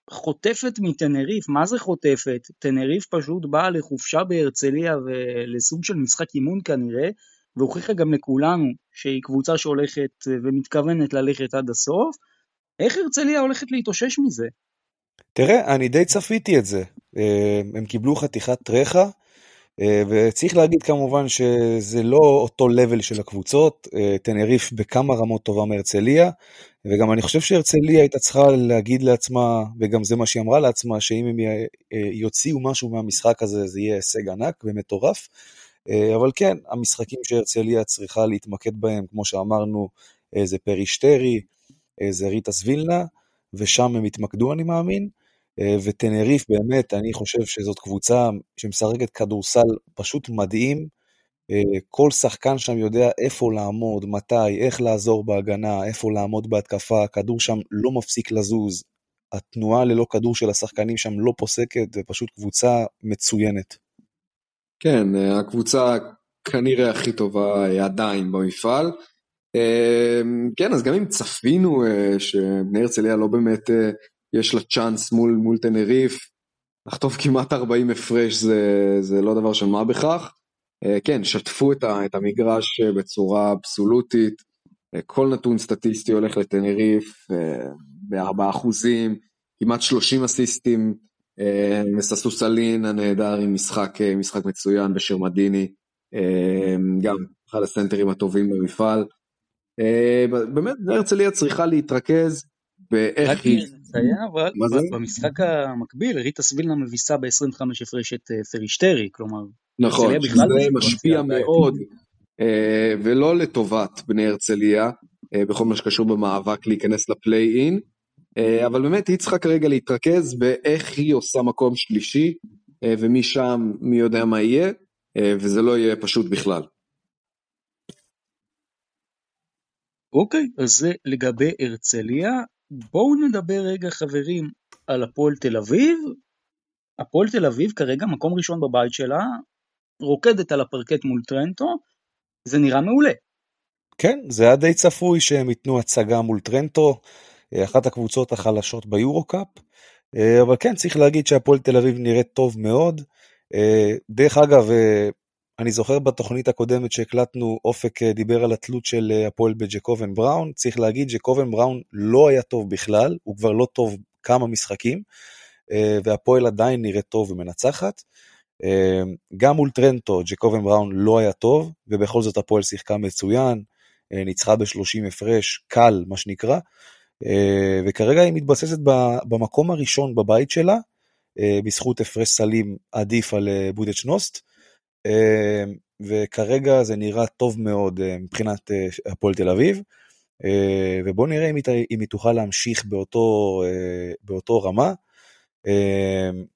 Speaker 1: חוטפת מטנריף, מה זה חוטפת? טנריף פשוט באה לחופשה בהרצליה ולסוג של משחק אימון כנראה, והוכיחה גם לכולנו שהיא קבוצה שהולכת ומתכוונת ללכת עד הסוף. איך הרצליה הולכת להתאושש מזה?
Speaker 2: תראה, אני די צפיתי את זה. אה, הם קיבלו חתיכת טרחה, וצריך להגיד כמובן שזה לא אותו לבל של הקבוצות, אה, תנריף בכמה רמות טובה מהרצליה, וגם אני חושב שהרצליה הייתה צריכה להגיד לעצמה, וגם זה מה שהיא אמרה לעצמה, שאם הם אה, יוציאו משהו מהמשחק הזה זה יהיה הישג ענק ומטורף. אבל כן, המשחקים שהרצליה צריכה להתמקד בהם, כמו שאמרנו, זה פרישטרי, זה ריטס וילנה, ושם הם התמקדו אני מאמין. וטנריף באמת, אני חושב שזאת קבוצה שמשחקת כדורסל פשוט מדהים. כל שחקן שם יודע איפה לעמוד, מתי, איך לעזור בהגנה, איפה לעמוד בהתקפה, הכדור שם לא מפסיק לזוז. התנועה ללא כדור של השחקנים שם לא פוסקת, זה פשוט קבוצה מצוינת.
Speaker 3: כן, הקבוצה כנראה הכי טובה עדיין במפעל. כן, אז גם אם צפינו שבני הרצליה לא באמת יש לה צ'אנס מול, מול תנריף, לחטוף כמעט 40 הפרש זה, זה לא דבר של מה בכך. כן, שטפו את, ה, את המגרש בצורה אבסולוטית, כל נתון סטטיסטי הולך לטנריף ב-4 אחוזים, כמעט 30 אסיסטים, מססו סלין הנהדר עם משחק, משחק מצוין בשיר מדיני, גם אחד הסנטרים הטובים במפעל. באמת הרצליה צריכה להתרכז באיך היא...
Speaker 1: במשחק המקביל ריטה סבילנה מביסה ב-25 הפרש את פרישטרי, כלומר...
Speaker 3: נכון, זה משפיע מאוד, ולא לטובת בני הרצליה, בכל מה שקשור במאבק להיכנס לפליי אין, אבל באמת היא צריכה כרגע להתרכז באיך היא עושה מקום שלישי, ומשם מי יודע מה יהיה, וזה לא יהיה פשוט בכלל.
Speaker 1: אוקיי, אז זה לגבי הרצליה. בואו נדבר רגע חברים על הפועל תל אביב. הפועל תל אביב כרגע מקום ראשון בבית שלה, רוקדת על הפרקט מול טרנטו, זה נראה מעולה.
Speaker 2: כן, זה היה די צפוי שהם ייתנו הצגה מול טרנטו, אחת הקבוצות החלשות ביורו-קאפ, אבל כן, צריך להגיד שהפועל תל אביב נראית טוב מאוד. דרך אגב, אני זוכר בתוכנית הקודמת שהקלטנו, אופק דיבר על התלות של הפועל בג'קובן בראון, צריך להגיד ג'קובן בראון לא היה טוב בכלל, הוא כבר לא טוב כמה משחקים, והפועל עדיין נראית טוב ומנצחת. גם מול טרנטו, ג'קובן בראון לא היה טוב, ובכל זאת הפועל שיחקה מצוין, ניצחה ב-30 הפרש, קל מה שנקרא, וכרגע היא מתבססת במקום הראשון בבית שלה, בזכות הפרש סלים עדיף על בודץ' נוסט, וכרגע זה נראה טוב מאוד מבחינת הפועל תל אביב, ובואו נראה אם היא, אם היא תוכל להמשיך באותו, באותו רמה.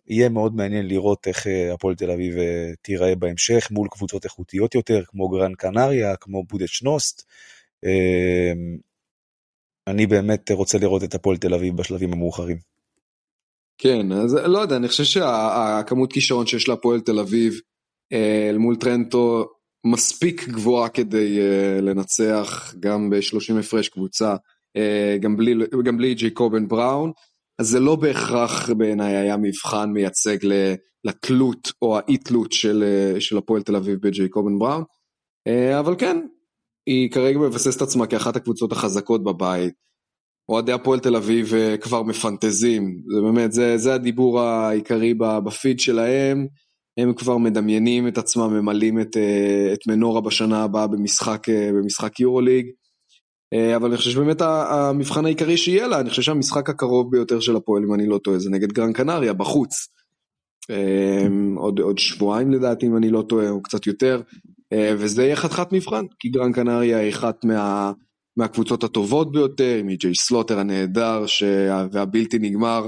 Speaker 2: יהיה מאוד מעניין לראות איך הפועל תל אביב תיראה בהמשך מול קבוצות איכותיות יותר, כמו גרן קנריה, כמו בודץ' נוסט. אני באמת רוצה לראות את הפועל תל אביב בשלבים המאוחרים.
Speaker 3: כן, אז לא יודע, אני חושב שהכמות כישרון שיש להפועל תל אביב אל מול טרנטו מספיק גבוהה כדי לנצח גם ב-30 הפרש קבוצה, גם בלי, בלי ג'ייקובן בראון, אז זה לא בהכרח בעיניי היה מבחן מייצג לתלות או האי תלות של, של הפועל תל אביב בג'ייקובן בראון, אבל כן, היא כרגע מבססת עצמה כאחת הקבוצות החזקות בבית. אוהדי הפועל תל אביב כבר מפנטזים, זה באמת, זה, זה הדיבור העיקרי בפיד שלהם, הם כבר מדמיינים את עצמם, ממלאים את, את מנורה בשנה הבאה במשחק, במשחק יורוליג, אבל אני חושב שבאמת המבחן העיקרי שיהיה לה, אני חושב שהמשחק הקרוב ביותר של הפועל, אם אני לא טועה, זה נגד גרן קנריה, בחוץ. עוד, עוד שבועיים לדעתי, אם אני לא טועה, או קצת יותר. וזה יהיה חתיכת מבחן, כי גרן קנריה היא אחת מה, מהקבוצות הטובות ביותר, עם איי ג'יי סלוטר הנהדר ש... והבלתי נגמר,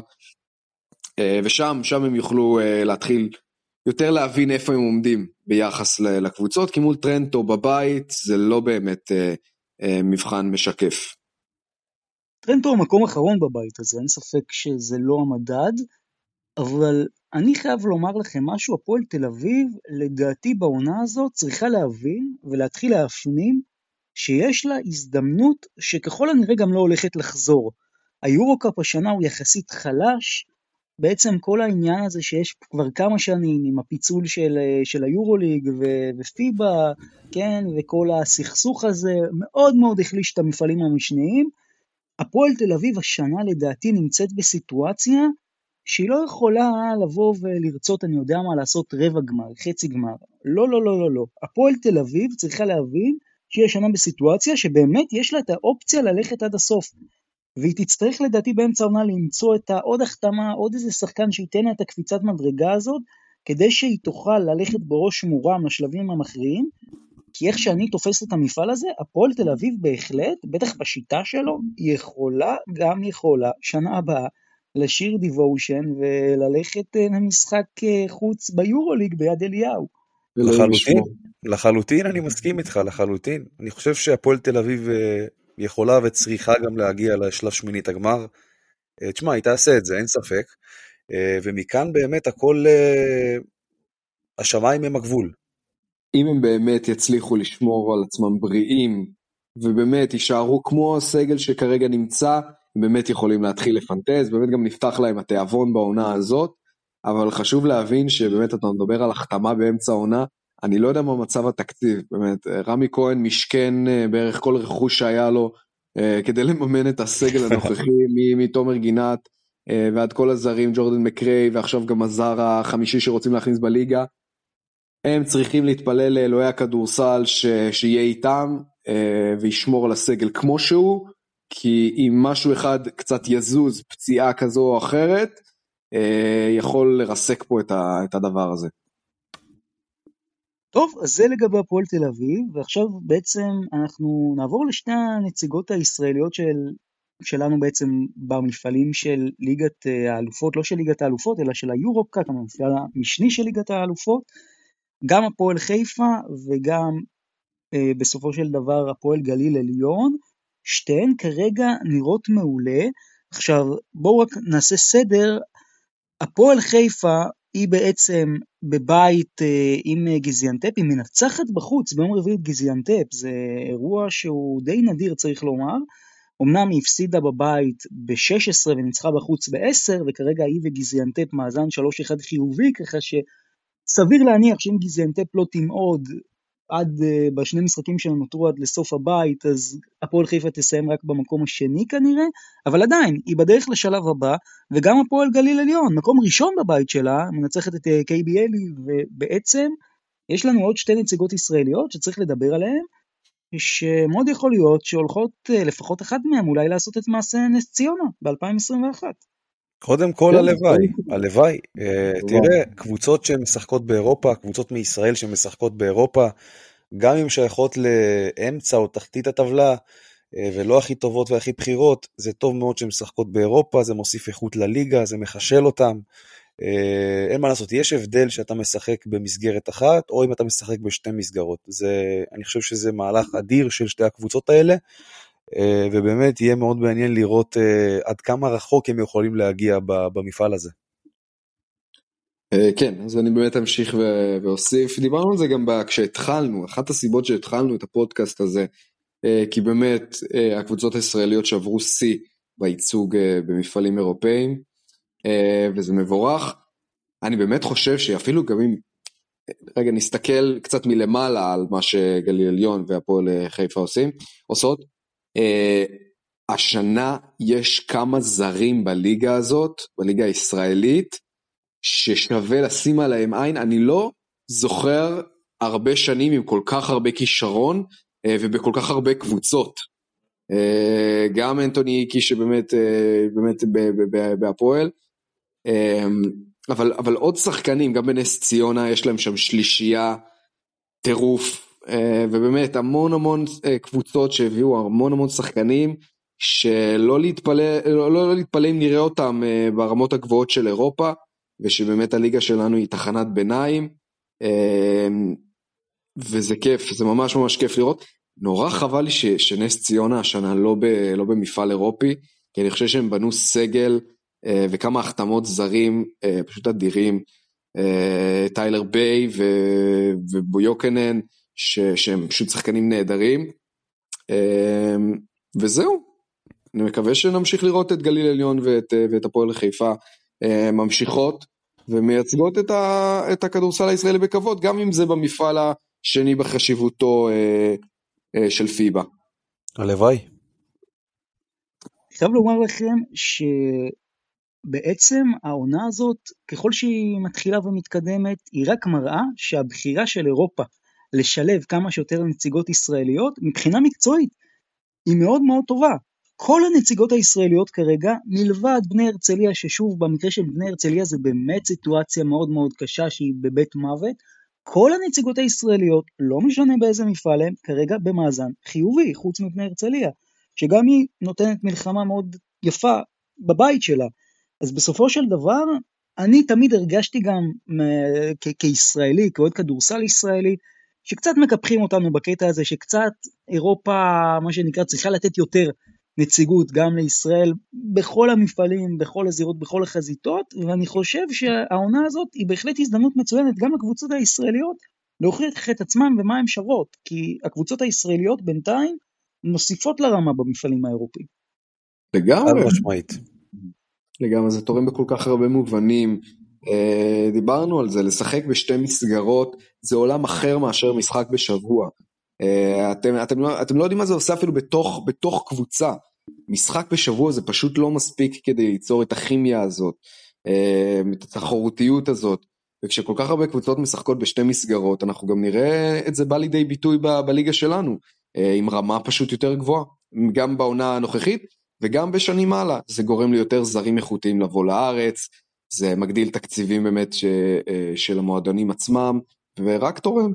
Speaker 3: ושם, שם הם יוכלו להתחיל יותר להבין איפה הם עומדים ביחס לקבוצות, כי מול טרנטו בבית זה לא באמת מבחן משקף.
Speaker 1: טרנטו המקום האחרון בבית הזה, אין ספק שזה לא המדד, אבל אני חייב לומר לכם משהו, הפועל תל אביב, לדעתי בעונה הזאת צריכה להבין ולהתחיל להפנים שיש לה הזדמנות שככל הנראה גם לא הולכת לחזור. היורו-קאפ השנה הוא יחסית חלש, בעצם כל העניין הזה שיש כבר כמה שנים עם הפיצול של, של היורוליג ופיבה, כן, וכל הסכסוך הזה, מאוד מאוד החליש את המפעלים המשניים. הפועל תל אביב השנה לדעתי נמצאת בסיטואציה שהיא לא יכולה לבוא ולרצות, אני יודע מה, לעשות רבע גמר, חצי גמר. לא, לא, לא, לא, לא. הפועל תל אביב צריכה להבין שהיא השנה בסיטואציה שבאמת יש לה את האופציה ללכת עד הסוף. והיא תצטרך לדעתי באמצע העונה למצוא את העוד החתמה, עוד איזה שחקן שייתן לה את הקפיצת מדרגה הזאת, כדי שהיא תוכל ללכת בראש מורם לשלבים המכריעים, כי איך שאני תופס את המפעל הזה, הפועל תל אביב בהחלט, בטח בשיטה שלו, יכולה, גם יכולה, שנה הבאה, לשיר דיוושן וללכת אה, למשחק אה, חוץ ביורוליג ביד אליהו.
Speaker 2: לחלוטין, לחלוטין אני מסכים איתך, לחלוטין. אני חושב שהפועל תל אביב אה, יכולה וצריכה גם להגיע לשלב שמינית הגמר. תשמע, היא תעשה את זה, אין ספק. ומכאן באמת הכל, השמיים הם הגבול.
Speaker 3: אם הם באמת יצליחו לשמור על עצמם בריאים, ובאמת יישארו כמו הסגל שכרגע נמצא, הם באמת יכולים להתחיל לפנטז, באמת גם נפתח להם התיאבון בעונה הזאת, אבל חשוב להבין שבאמת אתה מדבר על החתמה באמצע העונה, אני לא יודע מה מצב התקציב, באמת, רמי כהן משכן אה, בערך כל רכוש שהיה לו אה, כדי לממן את הסגל הנוכחי מתומר גינת אה, ועד כל הזרים, ג'ורדן מקריי ועכשיו גם הזר החמישי שרוצים להכניס בליגה. הם צריכים להתפלל לאלוהי הכדורסל ש... שיהיה איתם וישמור על הסגל כמו שהוא, כי אם משהו אחד קצת יזוז, פציעה כזו או אחרת, אה, יכול לרסק פה את הדבר הזה.
Speaker 1: טוב, אז זה לגבי הפועל תל אביב, ועכשיו בעצם אנחנו נעבור לשתי הנציגות הישראליות של, שלנו בעצם במפעלים של ליגת אה, האלופות, לא של ליגת האלופות, אלא של היורופקאט, המפעל המשני של ליגת האלופות, גם הפועל חיפה וגם אה, בסופו של דבר הפועל גליל עליון, שתיהן כרגע נראות מעולה. עכשיו בואו רק נעשה סדר, הפועל חיפה היא בעצם בבית אה, עם גיזיאנטפ, היא מנצחת בחוץ ביום רביעי את גיזיאנטפ, זה אירוע שהוא די נדיר צריך לומר. אמנם היא הפסידה בבית ב-16 וניצחה בחוץ ב-10, וכרגע היא וגיזיאנטפ מאזן 3-1 חיובי, ככה שסביר להניח שאם גיזיאנטפ לא תמעוד עד uh, בשני משחקים שנותרו עד לסוף הבית, אז הפועל חיפה תסיים רק במקום השני כנראה, אבל עדיין, היא בדרך לשלב הבא, וגם הפועל גליל עליון, מקום ראשון בבית שלה, מנצחת את אה, KBL, ובעצם יש לנו עוד שתי נציגות ישראליות שצריך לדבר עליהן, שמאוד יכול להיות שהולכות uh, לפחות אחת מהן אולי לעשות את מעשה נס ציונה ב-2021.
Speaker 2: קודם כל כן, הלוואי, הלוואי. אה, תראה, קבוצות שמשחקות באירופה, קבוצות מישראל שמשחקות באירופה, גם אם שייכות לאמצע או תחתית הטבלה, אה, ולא הכי טובות והכי בכירות, זה טוב מאוד שהן משחקות באירופה, זה מוסיף איכות לליגה, זה מחשל אותם. אה, אין מה לעשות, יש הבדל שאתה משחק במסגרת אחת, או אם אתה משחק בשתי מסגרות. זה, אני חושב שזה מהלך אדיר של שתי הקבוצות האלה. אה, ובאמת יהיה מאוד מעניין לראות אה, עד כמה רחוק הם יכולים להגיע במפעל הזה.
Speaker 3: אה, כן, אז אני באמת אמשיך ואוסיף, דיברנו על זה גם כשהתחלנו, אחת הסיבות שהתחלנו את הפודקאסט הזה, כי באמת הקבוצות הישראליות שעברו שיא בייצוג במפעלים אירופאים, וזה מבורך. אני באמת חושב שאפילו גם אם, רגע נסתכל קצת מלמעלה על מה שגליל עליון והפועל חיפה עושים, עושות, השנה יש כמה זרים בליגה הזאת, בליגה הישראלית, ששווה לשים עליהם עין. אני לא זוכר הרבה שנים עם כל כך הרבה כישרון uh, ובכל כך הרבה קבוצות. Uh, גם אנטוני איקי שבאמת באמת בהפועל, אבל, אבל עוד שחקנים, גם בנס ציונה יש להם שם שלישייה טירוף. אה, ובאמת המון המון אה, קבוצות שהביאו המון המון שחקנים שלא להתפלא, לא, לא, לא להתפלא אם נראה אותם אה, ברמות הגבוהות של אירופה ושבאמת הליגה שלנו היא תחנת ביניים וזה כיף, זה ממש ממש כיף לראות. נורא חבל לי שנס ציונה השנה לא, ב, לא במפעל אירופי, כי אני חושב שהם בנו סגל וכמה החתמות זרים פשוט אדירים. טיילר ביי ובויוקנן, ש, שהם פשוט שחקנים נהדרים. אמ, וזהו, אני מקווה שנמשיך לראות את גליל עליון ואת, ואת הפועל חיפה אה, ממשיכות ומייצגות את, ה, את הכדורסל הישראלי בכבוד, גם אם זה במפעל השני בחשיבותו אה, אה, של פיבה.
Speaker 2: הלוואי.
Speaker 1: חייב לומר לכם שבעצם העונה הזאת, ככל שהיא מתחילה ומתקדמת, היא רק מראה שהבחירה של אירופה לשלב כמה שיותר נציגות ישראליות, מבחינה מקצועית היא מאוד מאוד טובה. כל הנציגות הישראליות כרגע, מלבד בני הרצליה, ששוב במקרה של בני הרצליה זה באמת סיטואציה מאוד מאוד קשה שהיא בבית מוות, כל הנציגות הישראליות, לא משנה באיזה מפעל הם, כרגע במאזן חיובי, חוץ מבני הרצליה, שגם היא נותנת מלחמה מאוד יפה בבית שלה. אז בסופו של דבר, אני תמיד הרגשתי גם כישראלי, כאוהד כדורסל ישראלי, שקצת מקפחים אותנו בקטע הזה, שקצת אירופה, מה שנקרא, צריכה לתת יותר נציגות גם לישראל בכל המפעלים, בכל הזירות, בכל החזיתות, ואני חושב שהעונה הזאת היא בהחלט הזדמנות מצוינת גם לקבוצות הישראליות להוכיח את עצמן ומה הן שוות, כי הקבוצות הישראליות בינתיים מוסיפות לרמה במפעלים האירופיים.
Speaker 3: לגמרי.
Speaker 2: משמעית.
Speaker 3: לגמרי, זה תורם בכל כך הרבה מובנים. Uh, דיברנו על זה, לשחק בשתי מסגרות זה עולם אחר מאשר משחק בשבוע. Uh, אתם, אתם, לא, אתם לא יודעים מה זה עושה אפילו בתוך, בתוך קבוצה. משחק בשבוע זה פשוט לא מספיק כדי ליצור את הכימיה הזאת, uh, את התחרותיות הזאת. וכשכל כך הרבה קבוצות משחקות בשתי מסגרות, אנחנו גם נראה את זה בא לידי ביטוי ב- בליגה שלנו, עם רמה פשוט יותר גבוהה, גם בעונה הנוכחית וגם בשנים הלאה. זה גורם ליותר זרים איכותיים לבוא לארץ, זה מגדיל תקציבים באמת ש, uh, של המועדונים עצמם, ורק תורם.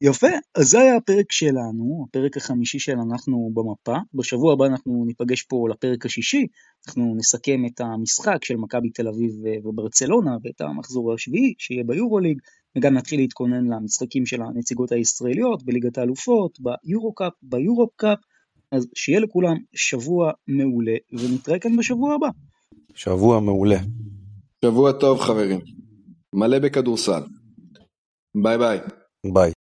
Speaker 1: יפה, אז זה היה הפרק שלנו, הפרק החמישי של אנחנו במפה. בשבוע הבא אנחנו ניפגש פה לפרק השישי, אנחנו נסכם את המשחק של מכבי תל אביב וברצלונה ואת המחזור השביעי שיהיה ביורוליג, וגם נתחיל להתכונן למשחקים של הנציגות הישראליות בליגת האלופות, ביורו-קאפ, ביורופ-קאפ, אז שיהיה לכולם שבוע מעולה, ונתראה כאן בשבוע הבא.
Speaker 2: שבוע מעולה.
Speaker 3: שבוע טוב חברים, מלא בכדורסל. ביי ביי.
Speaker 2: ביי.